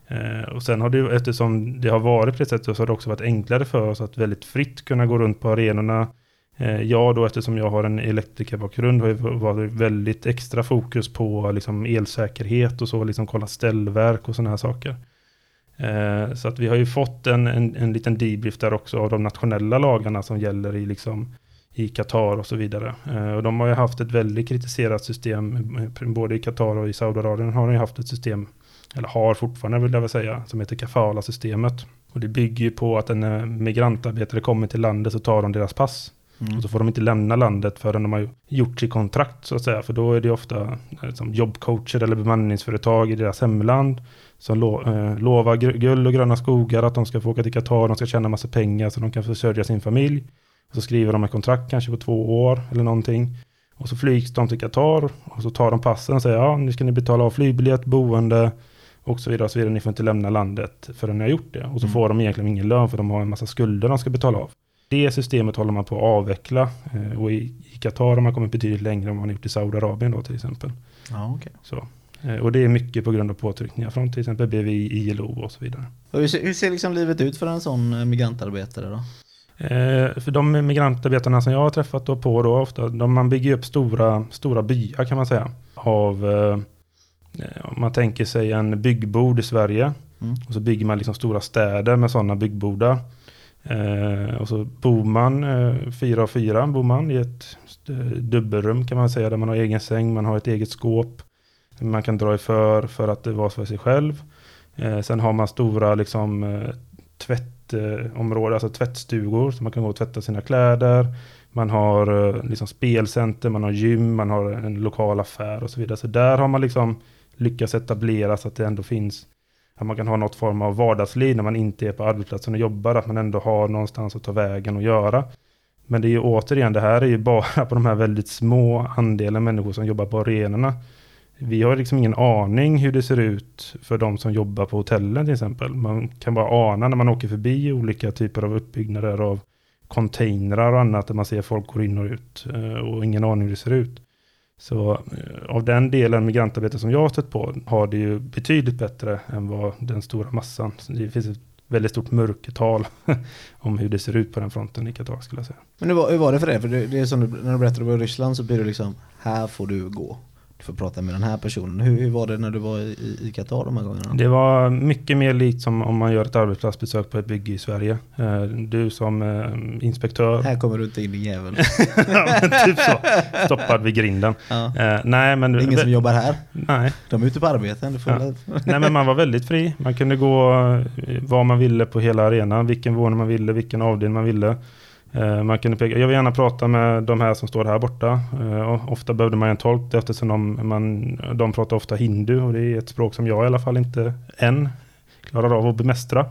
Speaker 4: Eh, och sen har det ju, eftersom det har varit på det sättet så har det också varit enklare för oss att väldigt fritt kunna gå runt på arenorna. Eh, jag då, eftersom jag har en elektrikerbakgrund, har ju varit väldigt extra fokus på liksom elsäkerhet och så, liksom kolla ställverk och sådana här saker. Eh, så att vi har ju fått en, en, en liten debrief där också av de nationella lagarna som gäller i liksom i Qatar och så vidare. Eh, och de har ju haft ett väldigt kritiserat system, eh, både i Qatar och i Saudiarabien har de ju haft ett system eller har fortfarande vill jag väl säga, som heter kafala-systemet. Och det bygger ju på att en eh, migrantarbetare kommer till landet så tar de deras pass. Och så får de inte lämna landet förrän de har gjort sitt kontrakt så att säga. För då är det ofta eh, som jobbcoacher eller bemanningsföretag i deras hemland som lo, eh, lovar guld och gröna skogar att de ska få åka till Qatar, de ska tjäna massa pengar så de kan försörja sin familj. Och så skriver de ett kontrakt kanske på två år eller någonting. Och så flygs de till Qatar och så tar de passen och säger ja, nu ska ni betala av flygbiljett, boende och så vidare. Och så vidare. Ni får inte lämna landet förrän ni har gjort det. Och så får de egentligen ingen lön för de har en massa skulder de ska betala av. Det systemet håller man på att avveckla eh, och i, Qatar har man kommit betydligt längre än man har gjort i Saudiarabien då till exempel.
Speaker 1: Ja, okej.
Speaker 4: Så. Eh, Och det är mycket på grund av påtryckningar från till exempel BVI, ILO och så vidare.
Speaker 1: Och Hur ser, hur ser liksom livet ut för en sån eh, migrantarbetare då?
Speaker 4: Eh, för de migrantarbetarna som jag har träffat då på då ofta, de, man bygger upp stora, stora byar kan man säga. Av, eh, om man tänker sig en byggbord i Sverige.
Speaker 1: Mm.
Speaker 4: Och så bygger man liksom stora städer med sådana byggbordar. Eh, och så bor man, eh, fyra och fyra bor man i ett eh, dubbelrum kan man säga. Där man har egen säng, man har ett eget skåp. Man kan dra iför för att det var för sig själv. Eh, sen har man stora liksom eh, tvättområden, eh, alltså tvättstugor. Så man kan gå och tvätta sina kläder. Man har liksom spelcenter, man har gym, man har en lokal affär och så vidare. Så där har man liksom lyckats etablera så att det ändå finns att man kan ha något form av vardagsliv när man inte är på arbetsplatsen och jobbar, att man ändå har någonstans att ta vägen och göra. Men det är ju återigen, det här är ju bara [LAUGHS] på de här väldigt små andelen människor som jobbar på arenorna. Vi har liksom ingen aning hur det ser ut för de som jobbar på hotellen till exempel. Man kan bara ana när man åker förbi olika typer av uppbyggnader av containrar och annat där man ser folk går in och ut eh, och ingen aning hur det ser ut. Så eh, av den delen migrantarbete som jag har stött på har det ju betydligt bättre än vad den stora massan. Så det finns ett väldigt stort mörkertal [LAUGHS] om hur det ser ut på den fronten i Qatar skulle jag säga.
Speaker 1: Men hur var, hur var det för dig? För det, det är som du, när du berättade om Ryssland så blir det liksom, här får du gå. Du får prata med den här personen. Hur, hur var det när du var i, Qatar de här gångerna?
Speaker 4: Det var mycket mer likt som om man gör ett arbetsplatsbesök på ett bygge i Sverige. Eh, Du som eh, inspektör,
Speaker 1: Här kommer du inte in din jävel. [LAUGHS]
Speaker 4: ja, typ så, stoppad vid grinden.
Speaker 1: Ja.
Speaker 4: Eh, Nej, men...
Speaker 1: Det är ingen som jobbar här.
Speaker 4: Nej,
Speaker 1: De är ute på arbeten.
Speaker 4: Ja. Nej men man var väldigt fri. Man kunde gå var man ville på hela arenan. Vilken våning man ville, vilken avdelning man ville. Eh, Man kunde peka, jag vill gärna prata med de här som står här borta. Eh, Ofta behövde man en tolk eftersom de, man, de pratar ofta hindu och det är ett språk som jag i alla fall inte än klarar av att bemästra.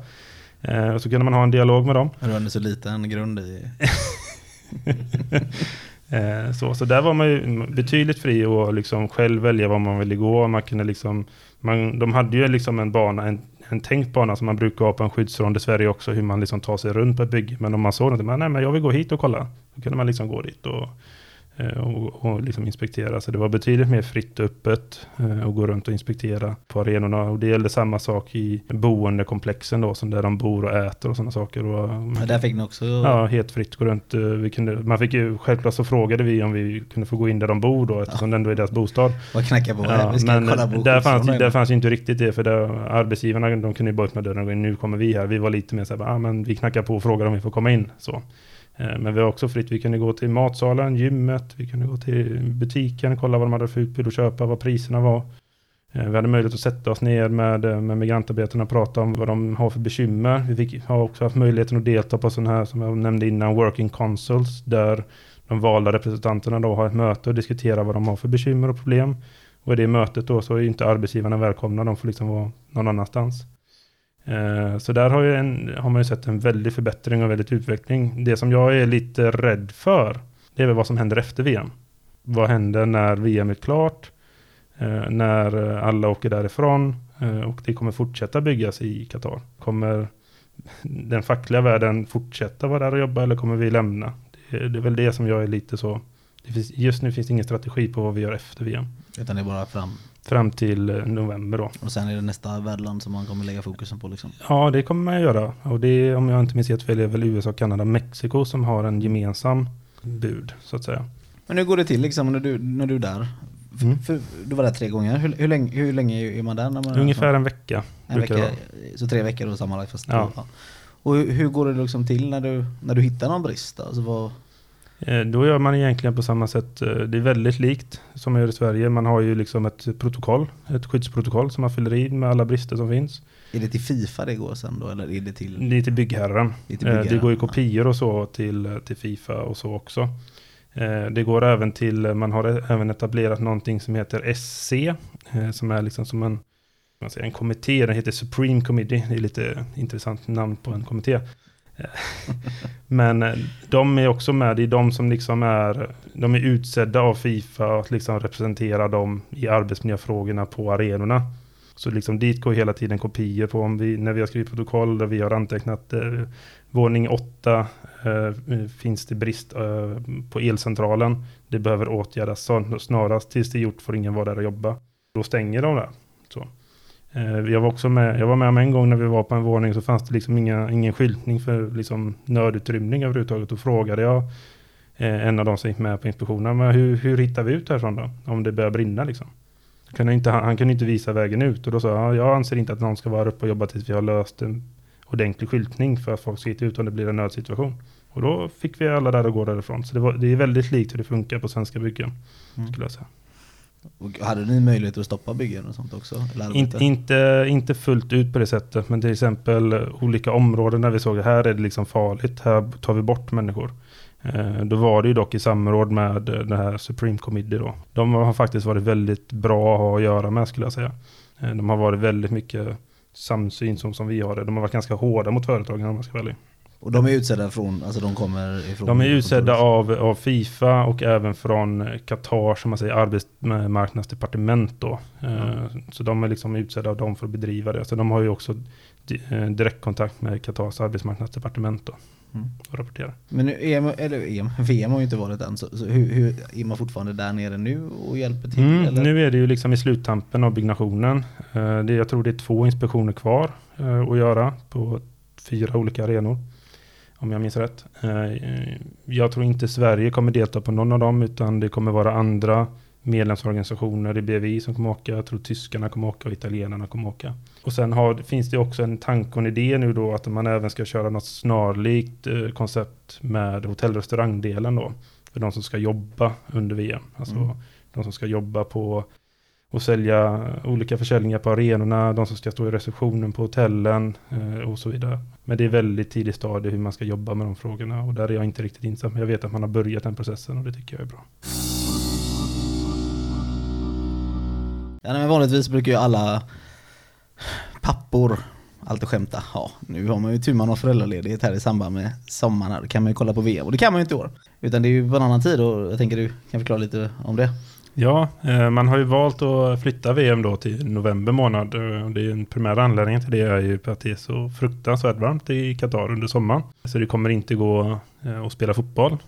Speaker 4: Eh, Och så kunde man ha en dialog med dem.
Speaker 1: Du hade så liten grund i... [LAUGHS]
Speaker 4: Så, så där var man ju betydligt fri och liksom själv välja var man ville gå. Man kunde liksom, man, de hade ju liksom en bana, en, en tänkt bana som man brukar ha på en skyddsrond i Sverige också, hur man liksom tar sig runt på ett bygge. Men om man såg något, men, nej men jag vill gå hit och kolla. Då kunde man liksom gå dit och, och, och liksom inspektera. Så det var betydligt mer fritt och öppet eh, att gå runt och inspektera på arenorna. Och det gällde samma sak i boendekomplexen då, som där de bor och äter och sådana saker. Och man
Speaker 1: Ja, där fick ni också...
Speaker 4: Ja, helt fritt gå runt. Eh, Vi kunde, man fick ju, självklart så frågade vi om vi kunde få gå in där de bor då, eftersom det ändå är deras bostad.
Speaker 1: Bara knacka på.
Speaker 4: Ja, men där, fanns, där fanns ju inte riktigt det, för där, arbetsgivarna de kunde ju bara öppna dörren och gå in, nu kommer vi här. Vi var lite mer så här, ah, men vi knackar på och frågar om vi får komma in. Så. Eh, men vi var också fritt, vi kunde gå till matsalen, gymmet, vi kunde gå till butiken, kolla vad de hade för utbud och köpa, vad priserna var. Eh, vi hade möjlighet att sätta oss ner med, eh, med migrantarbetarna och prata om vad de har för bekymmer. Vi fick, har också haft möjligheten att delta på sådana här, som jag nämnde innan, working consuls, där de valda representanterna då har ett möte och diskuterar vad de har för bekymmer och problem. Och i det mötet då så är ju inte arbetsgivarna välkomna, de får liksom vara någon annanstans. Eh, så där har, ju en, har man ju sett en väldig förbättring och väldigt utveckling. Det som jag är lite rädd för, det är väl vad som händer efter VM. Vad händer när VM är klart? Eh, när eh, alla åker därifrån? Och det kommer fortsätta byggas i Qatar. Kommer den fackliga världen fortsätta vara där och jobba eller kommer vi lämna? Det, det är väl det som jag är lite så... Det finns, just nu finns det ingen strategi på vad vi gör efter VM.
Speaker 1: Utan det är bara fram.
Speaker 4: Fram till eh, november då.
Speaker 1: Och sen är det nästa värdland som man kommer lägga fokusen på liksom.
Speaker 4: Ja, det kommer man göra. Och det är, om jag inte minns helt fel, är väl USA, Kanada, Mexiko som har en gemensam bud, så att säga.
Speaker 1: Men hur går det till liksom när du, när du är där?
Speaker 4: Mm.
Speaker 1: för, du var där tre gånger. Hur, hur, länge, hur länge är man där? När man
Speaker 4: Ungefär en vecka.
Speaker 1: en
Speaker 4: det
Speaker 1: vecka. Så tre veckor då sammanlagt. Fast
Speaker 4: Ja.
Speaker 1: Och hur, hur går det liksom till när du, när du hittar någon brist? Alltså vad,
Speaker 4: Då gör man egentligen på samma sätt. eh, Det är väldigt likt som man gör i Sverige. Man har ju liksom ett protokoll, ett skyddsprotokoll som man fyller i med alla brister som finns.
Speaker 1: Är det till Fifa det går sen då eller är det till?
Speaker 4: Det är till byggherren.
Speaker 1: Det till
Speaker 4: Eh,
Speaker 1: byggherren,
Speaker 4: Det går ju kopior och så till, till Fifa och så också. Eh, Det går även till, man har även etablerat någonting som heter SC, eh, som är liksom som en, man säger, en kommitté, den heter Supreme Committee, det är lite intressant namn på en kommitté. [LAUGHS] Men eh, de är också med, det är de som liksom är, de är utsedda av Fifa att liksom representera dem i arbetsmiljöfrågorna på arenorna. Så liksom dit går hela tiden kopior på om vi, när vi har skrivit protokoll där vi har antecknat eh, våning 8 eh, eh, finns det brist eh, på elcentralen. Det behöver åtgärdas snarast. Tills det är gjort får ingen vara där och jobba. Då stänger de där. Eh, jag var också med, jag var med om en gång när vi var på en våning så fanns det liksom inga, ingen skyltning för liksom nödutrymning överhuvudtaget. Då frågade jag eh, en av de som gick med på inspektionen, men hur, hur hittar vi ut härifrån då? Om det börjar brinna liksom. Kunde inte, han kunde inte visa vägen ut och då sa jag, "Ja, jag anser inte att någon ska vara uppe och jobba tills vi har löst en ordentlig skyltning för att folk ska hitta ut om det blir en nödsituation. Och då fick vi alla där att gå därifrån. Så det, var, det är väldigt likt hur det funkar på svenska byggen.
Speaker 1: Mm.
Speaker 4: Skulle jag säga.
Speaker 1: Och hade ni möjlighet att stoppa byggen och sånt också? Ni
Speaker 4: Inte, inte, inte fullt ut på det sättet, men till exempel olika områden där vi såg att här är det liksom farligt, här tar vi bort människor. Eh, Då var det ju dock i samråd med den här Supreme Committee då. De har faktiskt varit väldigt bra att ha att göra med skulle jag säga. Eh, De har varit väldigt mycket samsyn som, som vi har det. De har varit ganska hårda mot företagen om man ska vara ärlig.
Speaker 1: Och de är utsedda från, alltså de kommer ifrån?
Speaker 4: De är utsedda av, av Fifa och även från Qatar som man säger arbetsmarknadsdepartement då. Eh, Så de är liksom utsedda av dem för att bedriva det. Så de har ju också eh, direktkontakt med Qatars arbetsmarknadsdepartement då.
Speaker 1: Mm.
Speaker 4: Och rapporterar.
Speaker 1: Men nu, EM, eller EM, [LAUGHS] VM har ju inte varit än, så, så hur, hur, är man fortfarande där nere nu och hjälper till?
Speaker 4: Mm, nu är det ju liksom i sluttampen av byggnationen. Eh, jag tror det är två inspektioner kvar att göra på fyra olika arenor. Om jag minns rätt. Eh, Jag tror inte Sverige kommer delta på någon av dem utan det kommer vara andra medlemsorganisationer i BVI som kommer åka. Jag tror tyskarna kommer åka och italienarna kommer åka. Och sen har, finns det också en tanke och en idé nu då att man även ska köra något snarlikt eh, koncept med hotell och restaurangdelen då. För de som ska jobba under VM. Alltså
Speaker 1: Mm.
Speaker 4: de som ska jobba på och sälja olika försäljningar på arenorna, de som ska stå i receptionen på hotellen eh, och så vidare. Men det är väldigt tidig stadie hur man ska jobba med de frågorna och där är jag inte riktigt insatt. Men jag vet att man har börjat den processen och det tycker jag är bra.
Speaker 1: Ja, men vanligtvis brukar ju alla pappor alltid skämta. Ja, nu har man ju tur man har föräldraledighet här i samband med sommaren. här. Då kan man ju kolla på VM och det kan man ju inte i år. Utan det är ju på en annan tid och jag tänker du kan förklara lite om det.
Speaker 4: Ja, eh, man har ju valt att flytta VM då till november månad. Eh, och Det är en primär anledning till det är ju att det är så fruktansvärt varmt i Qatar under sommaren. Så det kommer inte gå eh, att spela fotboll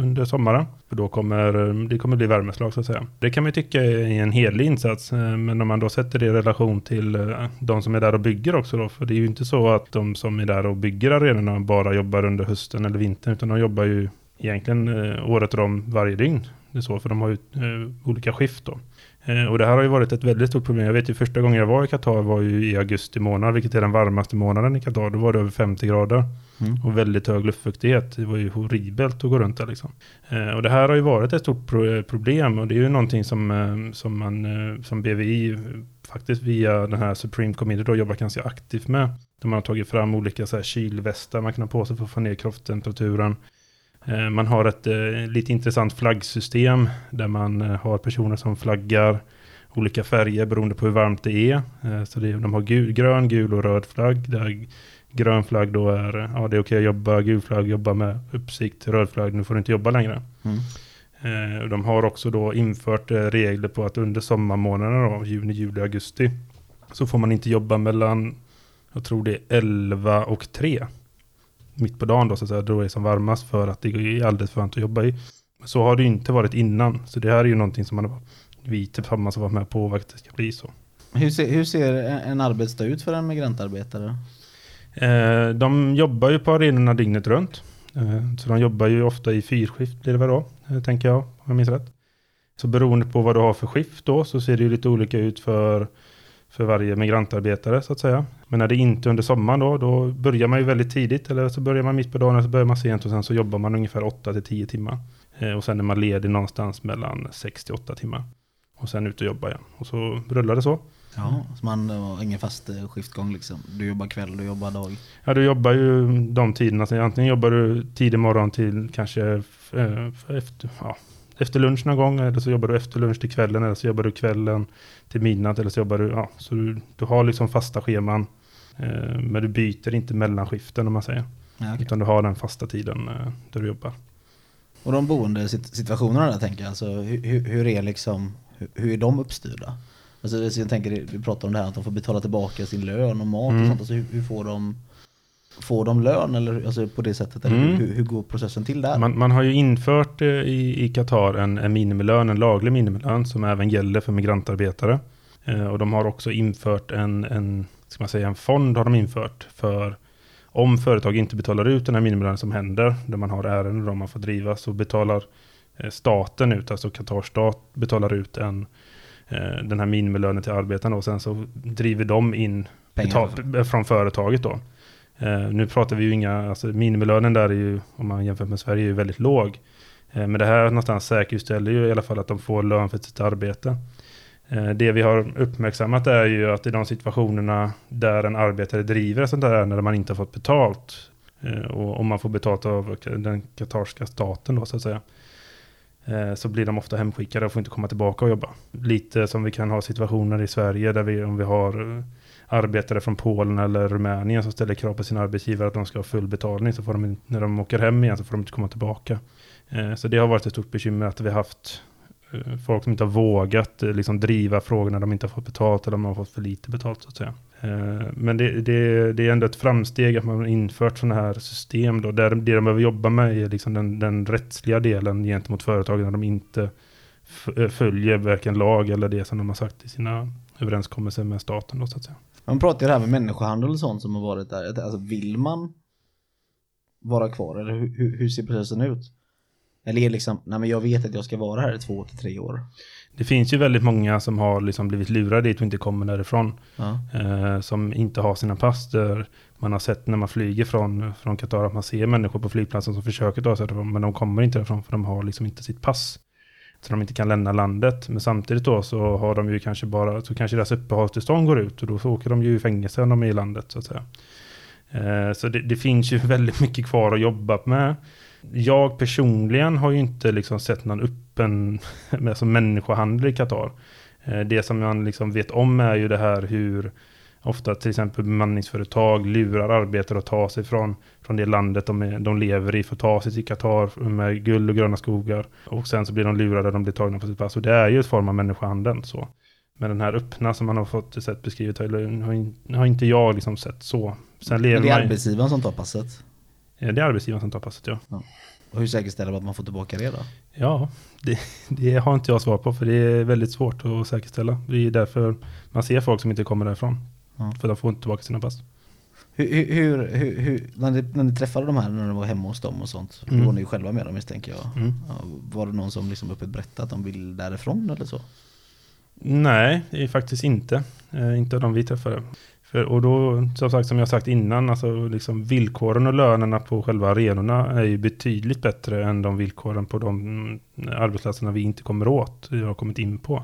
Speaker 4: under sommaren. För då kommer det kommer bli värmeslag så att säga. Det kan man ju tycka är en hederlig insats. Men om man då sätter det i relation till de som är där och bygger också då. För det är ju inte så att de som är där och bygger arenorna bara jobbar under hösten eller vintern. Utan de jobbar ju egentligen året om varje dygn. Det så, för de har ju eh, olika skift då. Eh, och det här har ju varit ett väldigt stort problem. Jag vet ju första gången jag var i Qatar var ju i augusti månad, vilket är den varmaste månaden i Qatar. Då var det över 50 grader
Speaker 1: Mm.
Speaker 4: och väldigt hög luftfuktighet. Det var ju horribelt att gå runt där liksom. Eh, och det här har ju varit ett stort pro- problem och det är ju någonting som, eh, som man eh, som BVI faktiskt via den här Supreme Committee då jobbar ganska aktivt med. De har tagit fram olika så här kylvästar man kan ha på sig för att få ner kroppstemperaturen. Eh, Man har ett eh, lite intressant flaggsystem där man eh, har personer som flaggar olika färger beroende på hur varmt det är. Så det, de har gul, grön, gul och röd flagg. Där grön flagg då är, ja det är okej att jobba, gul flagg jobba med uppsikt, röd flagg nu får du inte jobba längre.
Speaker 1: Mm.
Speaker 4: De har också då infört regler på att under sommarmånaderna då, juni, juli, augusti, så får man inte jobba mellan, jag tror det är 11 och 3. Mitt på dagen då så att säga, då är det som varmast för att det är alldeles för varmt att jobba i. Så har det inte varit innan, så det här är ju någonting som man har, vi tillsammans har varit med på att det ska bli så.
Speaker 1: Hur, ser, hur ser en en arbetsdag ut för en migrantarbetare?
Speaker 4: Eh, de jobbar ju på arenorna dygnet runt. Eh, så de jobbar ju ofta i fyrskift blir det väl då, eh, tänker jag, om jag minns rätt. Så beroende på vad du har för skift då så ser det ju lite olika ut för för varje migrantarbetare så att säga. Men när det inte är under sommaren då, då börjar man ju väldigt tidigt eller så börjar man mitt på dagen och så börjar man sent och sen så jobbar man ungefär 8 till 10 timmar. Eh, och sen är man ledig någonstans mellan 6 till 8 timmar. Och sen ut och jobba igen. Och så rullar det så.
Speaker 1: Ja, så man har ingen fast eh, skiftgång liksom. Du jobbar kväll, du jobbar dag.
Speaker 4: Ja, du jobbar ju de tiderna. Så antingen jobbar du tidig morgon till kanske eh, efter, ja, efter lunch någon gång. Eller så jobbar du efter lunch till kvällen. Eller så jobbar du kvällen till midnatt. Eller så jobbar du, ja, så du, du har liksom fasta scheman. Eh, men du byter inte mellan skiften om man säger.
Speaker 1: Ja, okej.
Speaker 4: Utan du har den fasta tiden eh, där du jobbar.
Speaker 1: Och de boende sit- situationerna där tänker jag, alltså hur, hur- är liksom, hur, är de uppstyrda? Alltså så jag tänker, vi pratar om det här att de får betala tillbaka sin lön och mat
Speaker 4: Mm.
Speaker 1: och sånt, alltså hur, hur får de Får de lön eller alltså på det sättet? Eller
Speaker 4: Mm.
Speaker 1: hur, hur går processen till där?
Speaker 4: Man, man har ju infört eh, i, i Qatar en, en minimilön, en laglig minimilön som även gäller för migrantarbetare. Eh, och de har också infört en, en, ska man säga, en fond har de infört för om företag inte betalar ut den här minimilönen som händer, där man har ärenden och man får driva, så betalar eh, staten ut, alltså Qatars stat betalar ut en, eh, den här minimilönen till arbetarna och sen så driver de in
Speaker 1: Pengar.
Speaker 4: betal, från företaget då. Eh, nu pratar vi ju inga, alltså minimilönen där är ju, om man jämför med Sverige, är ju väldigt låg. Eh, men det här någonstans säkerställer ju i alla fall att de får lön för sitt arbete. Eh, det vi har uppmärksammat är ju att i de situationerna där en arbetare driver ett sånt där ärende där man inte har fått betalt, eh, och om man får betalt av den katarska staten då så att säga, eh, så blir de ofta hemskickade och får inte komma tillbaka och jobba. Lite som vi kan ha situationer i Sverige där vi, om vi har arbetare från Polen eller Rumänien som ställer krav på sina arbetsgivare att de ska ha full betalning så får de, när de åker hem igen så får de inte komma tillbaka. Så det har varit ett stort bekymmer att vi har haft Eh, folk som inte har vågat eh, liksom driva frågor när de inte har fått betalt eller de har fått för lite betalt så att säga. Eh, men det, det, det är ändå ett framsteg att man har infört sådana här system då, där det de behöver jobba med är liksom den, den rättsliga delen gentemot företagen när de inte följer varken lag eller det som de har sagt i sina överenskommelser med staten då så att säga.
Speaker 1: Man pratar ju det här med människohandel och sånt som har varit där. Alltså vill man vara kvar eller hur, hur ser processen ut? Eller är liksom, nej men jag vet att jag ska vara här i två till tre år.
Speaker 4: Det finns ju väldigt många som har liksom blivit lurade dit och inte kommer därifrån.
Speaker 1: Ja.
Speaker 4: Eh, som inte har sina pass där man har sett när man flyger från, från Qatar att man ser människor på flygplatsen som försöker ta sig därifrån men de kommer inte därifrån för de har liksom inte sitt pass. Så de inte kan lämna landet. Men samtidigt då så har de ju kanske bara, så kanske deras uppehållstillstånd går ut och då så åker de ju i fängelse när de är i landet så att säga. Eh, så det, det finns ju [LAUGHS] väldigt mycket kvar att jobba med. Jag personligen har ju inte liksom sett någon öppen [LAUGHS] alltså människohandel i Qatar. Eh, Det som man liksom vet om är ju det här hur ofta till exempel bemanningsföretag lurar arbetare att ta sig från, från det landet de, är, de lever i för att ta sig till Qatar med guld och gröna skogar. Och sen så blir de lurade, de blir tagna på sitt pass. Och det är ju ett form av människohandel. Så. Men den här öppna som man har fått sett beskrivet har, har, in- har inte jag liksom sett så. Sen lever
Speaker 1: Men det är arbetsgivaren som tar passet.
Speaker 4: Ja, det är arbetsgivaren som tar passet, ja.
Speaker 1: Och hur säkerställer man att man får tillbaka det då?
Speaker 4: Ja, det, det har inte jag svar på för det är väldigt svårt att säkerställa. Det är därför man ser folk som inte kommer därifrån.
Speaker 1: Ja.
Speaker 4: För de får inte tillbaka sina pass.
Speaker 1: Hur, hur, hur, hur, när, ni, när ni träffade de här när ni var hemma hos dem och sånt, då
Speaker 4: Mm.
Speaker 1: var ni ju själva med dem misstänker jag.
Speaker 4: Mm.
Speaker 1: Ja, var det någon som liksom öppet berättade att de vill därifrån eller så?
Speaker 4: Nej, det är faktiskt inte. Eh, inte av de vi träffade. För, och då, som sagt, som jag sagt innan, alltså liksom villkoren och lönerna på själva arenorna är ju betydligt bättre än de villkoren på de mm, arbetsplatserna vi inte kommer åt, jag har kommit in på.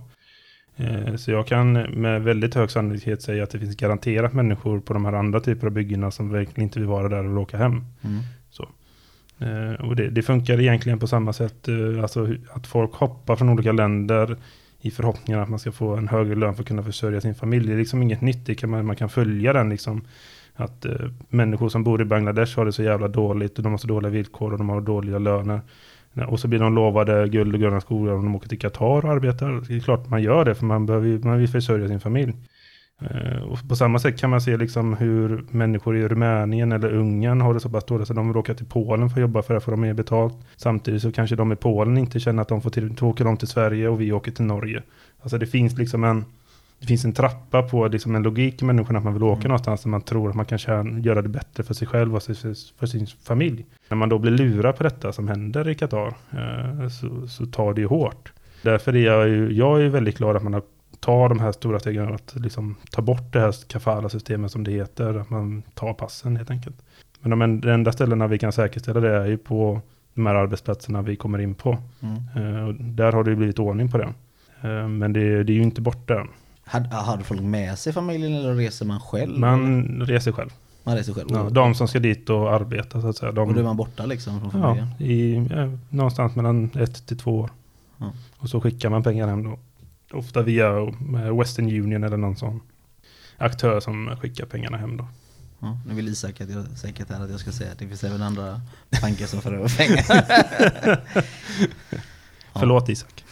Speaker 4: Eh, så jag kan med väldigt hög sannolikhet säga att det finns garanterat människor på de här andra typer av byggena som verkligen inte vill vara där och vill åka hem.
Speaker 1: Mm.
Speaker 4: Eh, och det, det funkar egentligen på samma sätt, eh, alltså att folk hoppar från olika länder i förhoppningen att man ska få en högre lön för att kunna försörja sin familj. Det är liksom inget nytt, det kan man, man kan följa den liksom. Att eh, människor som bor i Bangladesh har det så jävla dåligt och de har så dåliga villkor och de har dåliga löner. Och så blir de lovade guld och gröna skogar om de åker till Qatar och arbetar. Det är klart man gör det för man, behöver, man vill försörja sin familj. Eh, Och på samma sätt kan man se liksom hur människor i Rumänien eller Ungern har det så pass dåligt så de vill åka till Polen för att jobba för att få de mer betalt. Samtidigt så kanske de i Polen inte känner att de får till, då åker de till Sverige och vi åker till Norge. Alltså det finns liksom en, det finns en trappa på liksom en logik i människorna att man vill åka någonstans där man tror att man kan tjäna, göra det bättre för sig själv och för, för sin familj. När man då blir lurad på detta som händer i Qatar eh, så, så tar det ju hårt. Därför är jag ju, jag är ju väldigt glad att man har ta de här stora stegen att liksom ta bort det här kafala-systemet som det heter. Att man tar passen helt enkelt. Men de en- de enda ställena vi kan säkerställa det är ju på de här arbetsplatserna vi kommer in på.
Speaker 1: Mm.
Speaker 4: Och där har det ju blivit ordning på det. Eh, men det, det är ju inte borta än.
Speaker 1: Hade, folk med sig familjen eller reser man själv?
Speaker 4: Man reser själv.
Speaker 1: man reser själv?
Speaker 4: Ja, de som ska dit och arbeta så att säga. De,
Speaker 1: Och då är man borta liksom från
Speaker 4: ja,
Speaker 1: familjen?
Speaker 4: i, eh, någonstans mellan ett till två år.
Speaker 1: Ja.
Speaker 4: Och så skickar man pengar hem då. Ofta via eh, Western Union eller någon sån aktör som skickar pengarna hem då.
Speaker 1: Ja, nu vill Isak att jag, säkert här att jag ska säga att det finns även andra banker som för över pengar. Ja. [LAUGHS]
Speaker 4: Förlåt Isak.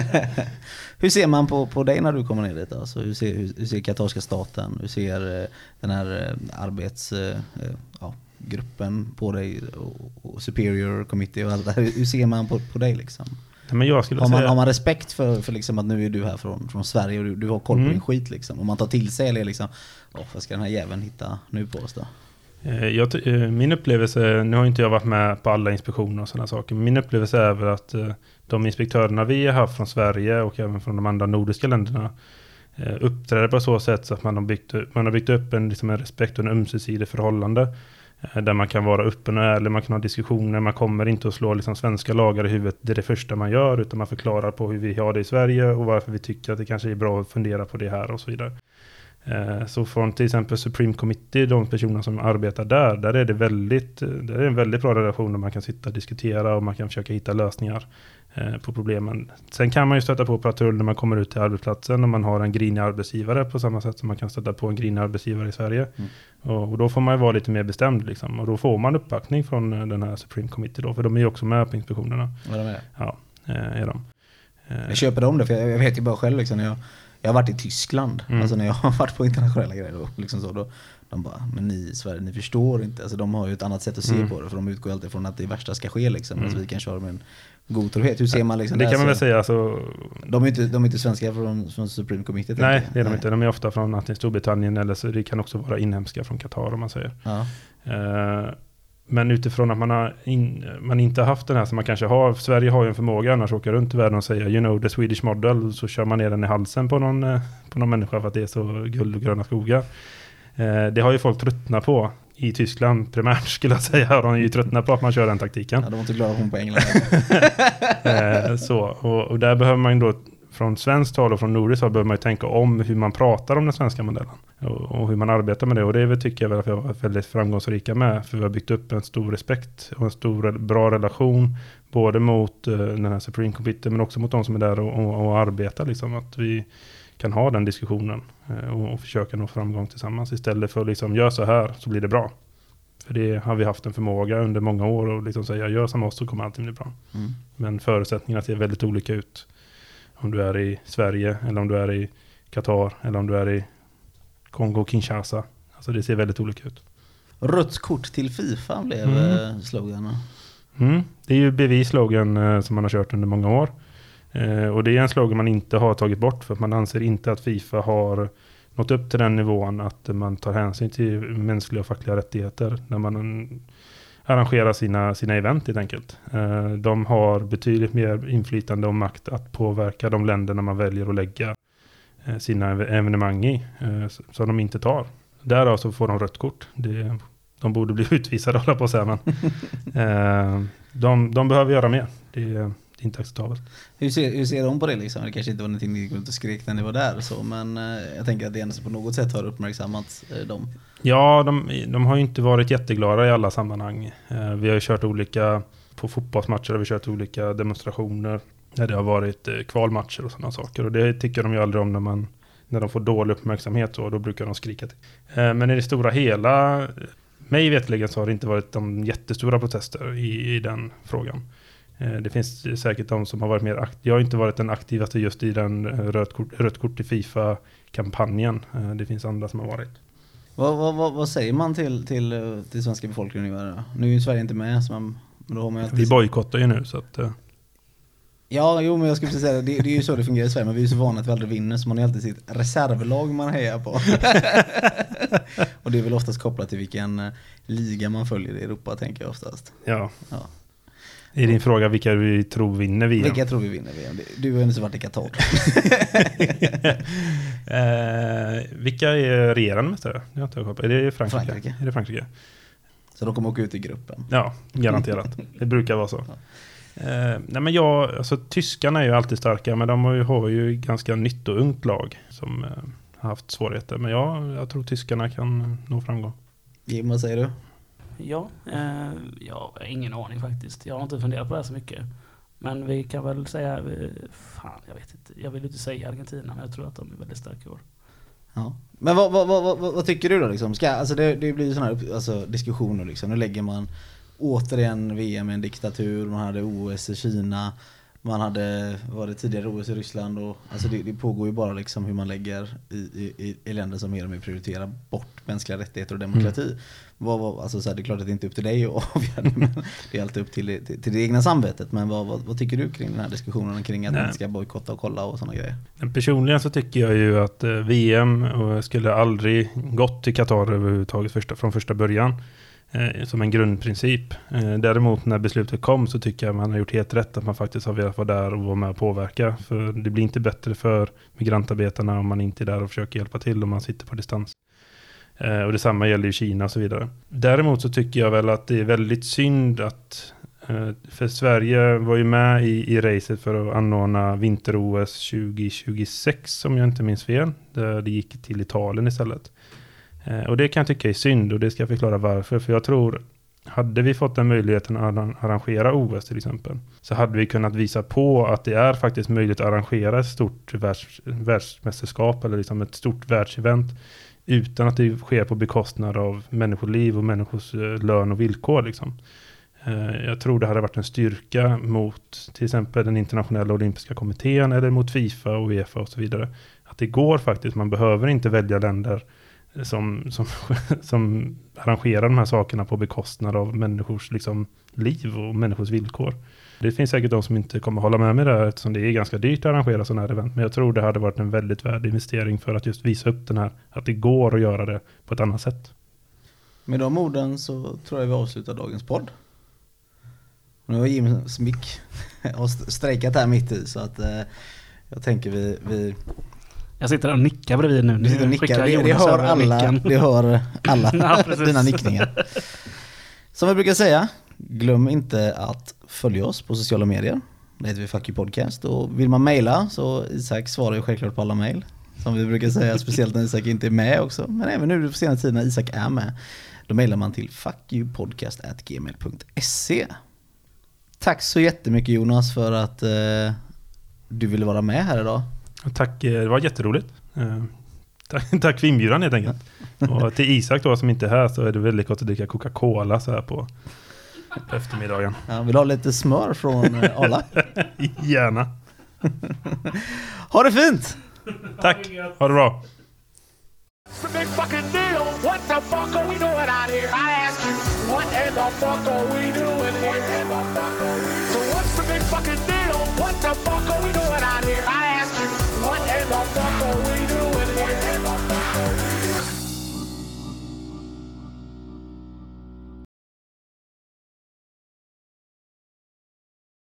Speaker 4: [LAUGHS]
Speaker 1: hur ser man på, på dig när du kommer ner dit? Alltså, hur, ser, hur, hur ser katarska staten, hur ser eh, den här eh, arbetsgruppen ja, på dig och, och Superior Committee och allt det här? Hur ser man på, på dig liksom?
Speaker 4: Men jag skulle
Speaker 1: Har man,
Speaker 4: säga...
Speaker 1: har man respekt för, för liksom att nu är du här från, från Sverige och du, du har koll på
Speaker 4: Mm.
Speaker 1: din skit liksom? Om man tar till sig eller liksom, åh vad ska den här jäveln hitta nu på oss då?
Speaker 4: Eh, Jag, eh, min upplevelse, nu har inte jag varit med på alla inspektioner och sådana saker, men min upplevelse är väl att eh, de inspektörerna vi har haft från Sverige och även från de andra nordiska länderna uppträder på så sätt så att man har byggt, man har byggt upp en, liksom en respekt och en ömsesidig förhållande. Eh, där man kan vara öppen och ärlig, man kan ha diskussioner, man kommer inte att slå liksom svenska lagar i huvudet, det är det första man gör, utan man förklarar på hur vi har det i Sverige och varför vi tycker att det kanske är bra att fundera på det här och så vidare. Eh, Så från till exempel Supreme Committee, de personer som arbetar där, där är det väldigt, eh, där är en väldigt bra relation där man kan sitta och diskutera och man kan försöka hitta lösningar eh, på problemen. Sen kan man ju stöta på patrull när man kommer ut till arbetsplatsen och man har en grinig arbetsgivare på samma sätt som man kan stöta på en grinig arbetsgivare i Sverige.
Speaker 1: Mm.
Speaker 4: Och, och då får man ju vara lite mer bestämd liksom. Och då får man uppbackning från den här Supreme Committee då, för de är ju också med på inspektionerna.
Speaker 1: Är det med det?
Speaker 4: Ja, är de.
Speaker 1: Jag köper dem det, för jag, jag vet ju bara själv liksom, när jag, jag har varit i Tyskland,
Speaker 4: Mm.
Speaker 1: alltså när jag [LAUGHS] har varit på internationella grejer och liksom så, då, de bara, men ni i Sverige, ni förstår inte. Alltså de har ju ett annat sätt att se
Speaker 4: Mm.
Speaker 1: på det, för de utgår alltid från att det värsta ska ske liksom,
Speaker 4: Mm.
Speaker 1: medan vi kan köra med en god trohet. Hur ser man liksom
Speaker 4: det kan man väl
Speaker 1: alltså,
Speaker 4: säga, alltså,
Speaker 1: De är inte, de är inte svenska från, från Supreme Committee?
Speaker 4: Nej, det är de inte. De är ofta från antingen Storbritannien eller så det kan också vara inhemska från Qatar om man säger.
Speaker 1: Ja.
Speaker 4: Eh, Men utifrån att man, har in, man inte har haft den här som man kanske har. Sverige har ju en förmåga annars att åka runt i världen och säga you know the Swedish model. Så kör man ner den i halsen på någon, eh, på någon människa för att det är så guld och gröna skogar. Eh, Det har ju folk tröttnat på. I Tyskland primärt [LAUGHS] skulle jag säga. De ju tröttnat på att man kör den taktiken.
Speaker 1: ja, de var inte glada hon på England. [LAUGHS]
Speaker 4: Eh, så, och, och där behöver man ju då från svenskt håll och från nordiskt håll behöver man ju tänka om hur man pratar om den svenska modellen. Och, och hur man arbetar med det. Och det är väl, tycker jag väl att vi har varit väldigt framgångsrika med. För vi har byggt upp en stor respekt och en stor bra relation. Både mot eh, den här Supreme Committee men också mot de som är där och, och, och arbetar. Liksom, att vi kan ha den diskussionen eh, och, och försöka nå framgång tillsammans. Istället för att liksom, gör så här så blir det bra. För det har vi haft en förmåga under många år och liksom säga gör som oss så kommer allting bli bra.
Speaker 1: Mm.
Speaker 4: Men förutsättningarna ser väldigt olika ut. Om du är i Sverige eller om du är i Qatar eller om du är i Kongo, Kinshasa. Alltså det ser väldigt olika ut.
Speaker 1: Rött kort till Fifa blev
Speaker 4: Mm.
Speaker 1: mm. sloganen.
Speaker 4: Mm. Det är ju bevis-slogan eh, som man har kört under många år. Eh, och det är en slogan man inte har tagit bort för att man anser inte att Fifa har nått upp till den nivån att man tar hänsyn till mänskliga och fackliga rättigheter när man arrangerar sina, sina event helt enkelt. Eh, de har betydligt mer inflytande och makt att påverka de länderna man väljer att lägga eh, sina ev- evenemang i, eh, som de inte tar. Därav så får de rött kort. Det, de borde bli [LAUGHS] utvisade hålla på att säga, men [LAUGHS] de, de behöver göra mer. Det, det är inte acceptabelt.
Speaker 1: Hur ser, hur ser de på det liksom? Det kanske inte var någonting ni gick runt och skrek när ni var där så, men eh, jag tänker att det ändå på något sätt har uppmärksammat eh, dem.
Speaker 4: Ja, de, de har ju inte varit jätteglada i alla sammanhang. Eh, vi har ju kört olika, på fotbollsmatcher har vi kört olika demonstrationer. Där det har varit kvalmatcher och sådana saker. Och det tycker de ju aldrig om när, man, när de får dålig uppmärksamhet. Så, då brukar de skrika till. Men i det stora hela, mig vetligen så har det inte varit de jättestora protester i, i den frågan. Eh, Det finns säkert de som har varit mer aktiva. Jag har inte varit den aktivaste just i den rött kort, rött kort i Fifa-kampanjen. Eh, Det finns andra som har varit.
Speaker 1: Vad, vad, vad, vad säger man till, till, eh, till svenska befolkningen nu? är ju Sverige inte med, så man, men då har man alltid...
Speaker 4: Vi bojkottar ju nu så att...
Speaker 1: Ja, jo men jag skulle precis säga det. det. Det är ju så det fungerar i Sverige, men vi är så vana att vi aldrig vinner så man har alltid sitt reservlag man hejar på. [LAUGHS] och det är väl oftast kopplat till vilken liga man följer i Europa tänker jag oftast.
Speaker 4: Ja,
Speaker 1: Ja.
Speaker 4: Är din fråga vilka vi tror vinner VM?
Speaker 1: Vilka tror vi vinner VM? Du har ju inte varit i Qatar. [LAUGHS] [LAUGHS]
Speaker 4: eh, vilka är regerande mästare? Det har inte jag koll på. Är det Frankrike?
Speaker 1: Frankrike.
Speaker 4: Är det Frankrike?
Speaker 1: Så de kommer åka ut i gruppen.
Speaker 4: Ja, garanterat. det brukar vara så. Eh, nej men jag, alltså tyskarna är ju alltid starka, men de har ju, har ju ganska nytt och ungt lag som eh, har haft svårigheter. Men ja, jag tror tyskarna kan nå framgång.
Speaker 1: Jim, vad säger du?
Speaker 2: Ja, eh, jag har ingen aning faktiskt. Jag har inte funderat på det här så mycket. Men vi kan väl säga, eh, fan jag vet inte. Jag vill inte säga Argentina, men jag tror att de är väldigt starka i år.
Speaker 1: Ja. Men vad, vad, vad, vad, vad tycker du då liksom? Ska, alltså det, det blir ju sådana här alltså, diskussioner liksom. Nu lägger man återigen VM i en diktatur, man hade OS i Kina, man hade, var det tidigare OS i Ryssland och alltså det, det pågår ju bara liksom hur man lägger i, i, i länder som mer och mer prioriterar bort mänskliga rättigheter och demokrati.
Speaker 4: Mm.
Speaker 1: Vad, vad, alltså så här, det är klart att det inte är upp till dig att [LAUGHS] avgöra men det är alltid upp till, till, till det egna samvetet. Men vad, vad, vad tycker du kring den här diskussionen kring att
Speaker 4: Nej.
Speaker 1: man ska bojkotta och kolla och sådana grejer?
Speaker 4: Personligen så tycker jag ju att eh, VM och skulle aldrig gått till Qatar överhuvudtaget första, från första början. Eh, som en grundprincip. Eh, däremot när beslutet kom så tycker jag man har gjort helt rätt att man faktiskt har velat vara där och vara med och påverka. För det blir inte bättre för migrantarbetarna om man inte är där och försöker hjälpa till om man sitter på distans. Eh, och detsamma gäller ju Kina och så vidare. Däremot så tycker jag väl att det är väldigt synd att för Sverige var ju med i, i racet för att anordna vinter-OS 2026 om jag inte minns fel. Där det gick till Italien istället. Eh, och det kan jag tycka är synd och det ska jag förklara varför. För jag tror, hade vi fått den möjligheten att arrangera OS till exempel, så hade vi kunnat visa på att det är faktiskt möjligt att arrangera ett stort världs, världsmästerskap eller liksom ett stort världsevent utan att det sker på bekostnad av människoliv och människors eh, lön och villkor. Liksom. Eh, jag tror det hade varit en styrka mot till exempel den internationella olympiska kommittén eller mot Fifa och Uefa och så vidare. Att det går faktiskt, man behöver inte välja länder som, som, [LAUGHS] som arrangerar de här sakerna på bekostnad av människors liksom, liv och människors villkor. Det finns säkert de som inte kommer hålla med mig där eftersom det är ganska dyrt att arrangera sådana här event. Men jag tror det hade varit en väldigt värd investering för att just visa upp den här, att det går att göra det på ett annat sätt.
Speaker 1: Med de orden så tror jag vi avslutar dagens podd. Nu har Jims mick [LAUGHS] strejkat här mitt i så att eh, jag tänker vi, vi
Speaker 2: jag sitter och nickar bredvid nu.
Speaker 1: du sitter och nickar. Det, det hör alla, det hör alla
Speaker 2: Ja,
Speaker 1: dina nickningar. Som vi brukar säga, glöm inte att följa oss på sociala medier. Det heter vi Fuck You Podcast och vill man mejla så Isak svarar ju självklart på alla mejl. Som vi brukar säga, speciellt när Isak inte är med också. Men även nu på senare tid när Isak är med. Då mejlar man till fuckyoupodcast.gmail.se Tack så jättemycket Jonas för att eh, du ville vara med här idag.
Speaker 4: Tack, eh, det var jätteroligt. Eh, Tack, [LAUGHS] tack för inbjudan helt enkelt. Och till Isak då som inte är här så är det väldigt gott att dricka Coca-Cola så här på, på eftermiddagen.
Speaker 1: Ja, vill ha lite smör från eh, [LAUGHS] Arla?
Speaker 4: Gärna. [LAUGHS]
Speaker 1: Ha det fint!
Speaker 4: Tack, ha det bra.
Speaker 3: It's a big fucking deal. What the fuck are we doing out here? I ask you, what in the fuck are we doing here? So what's the big fucking deal? What the fuck are we doing out here? I ask like we.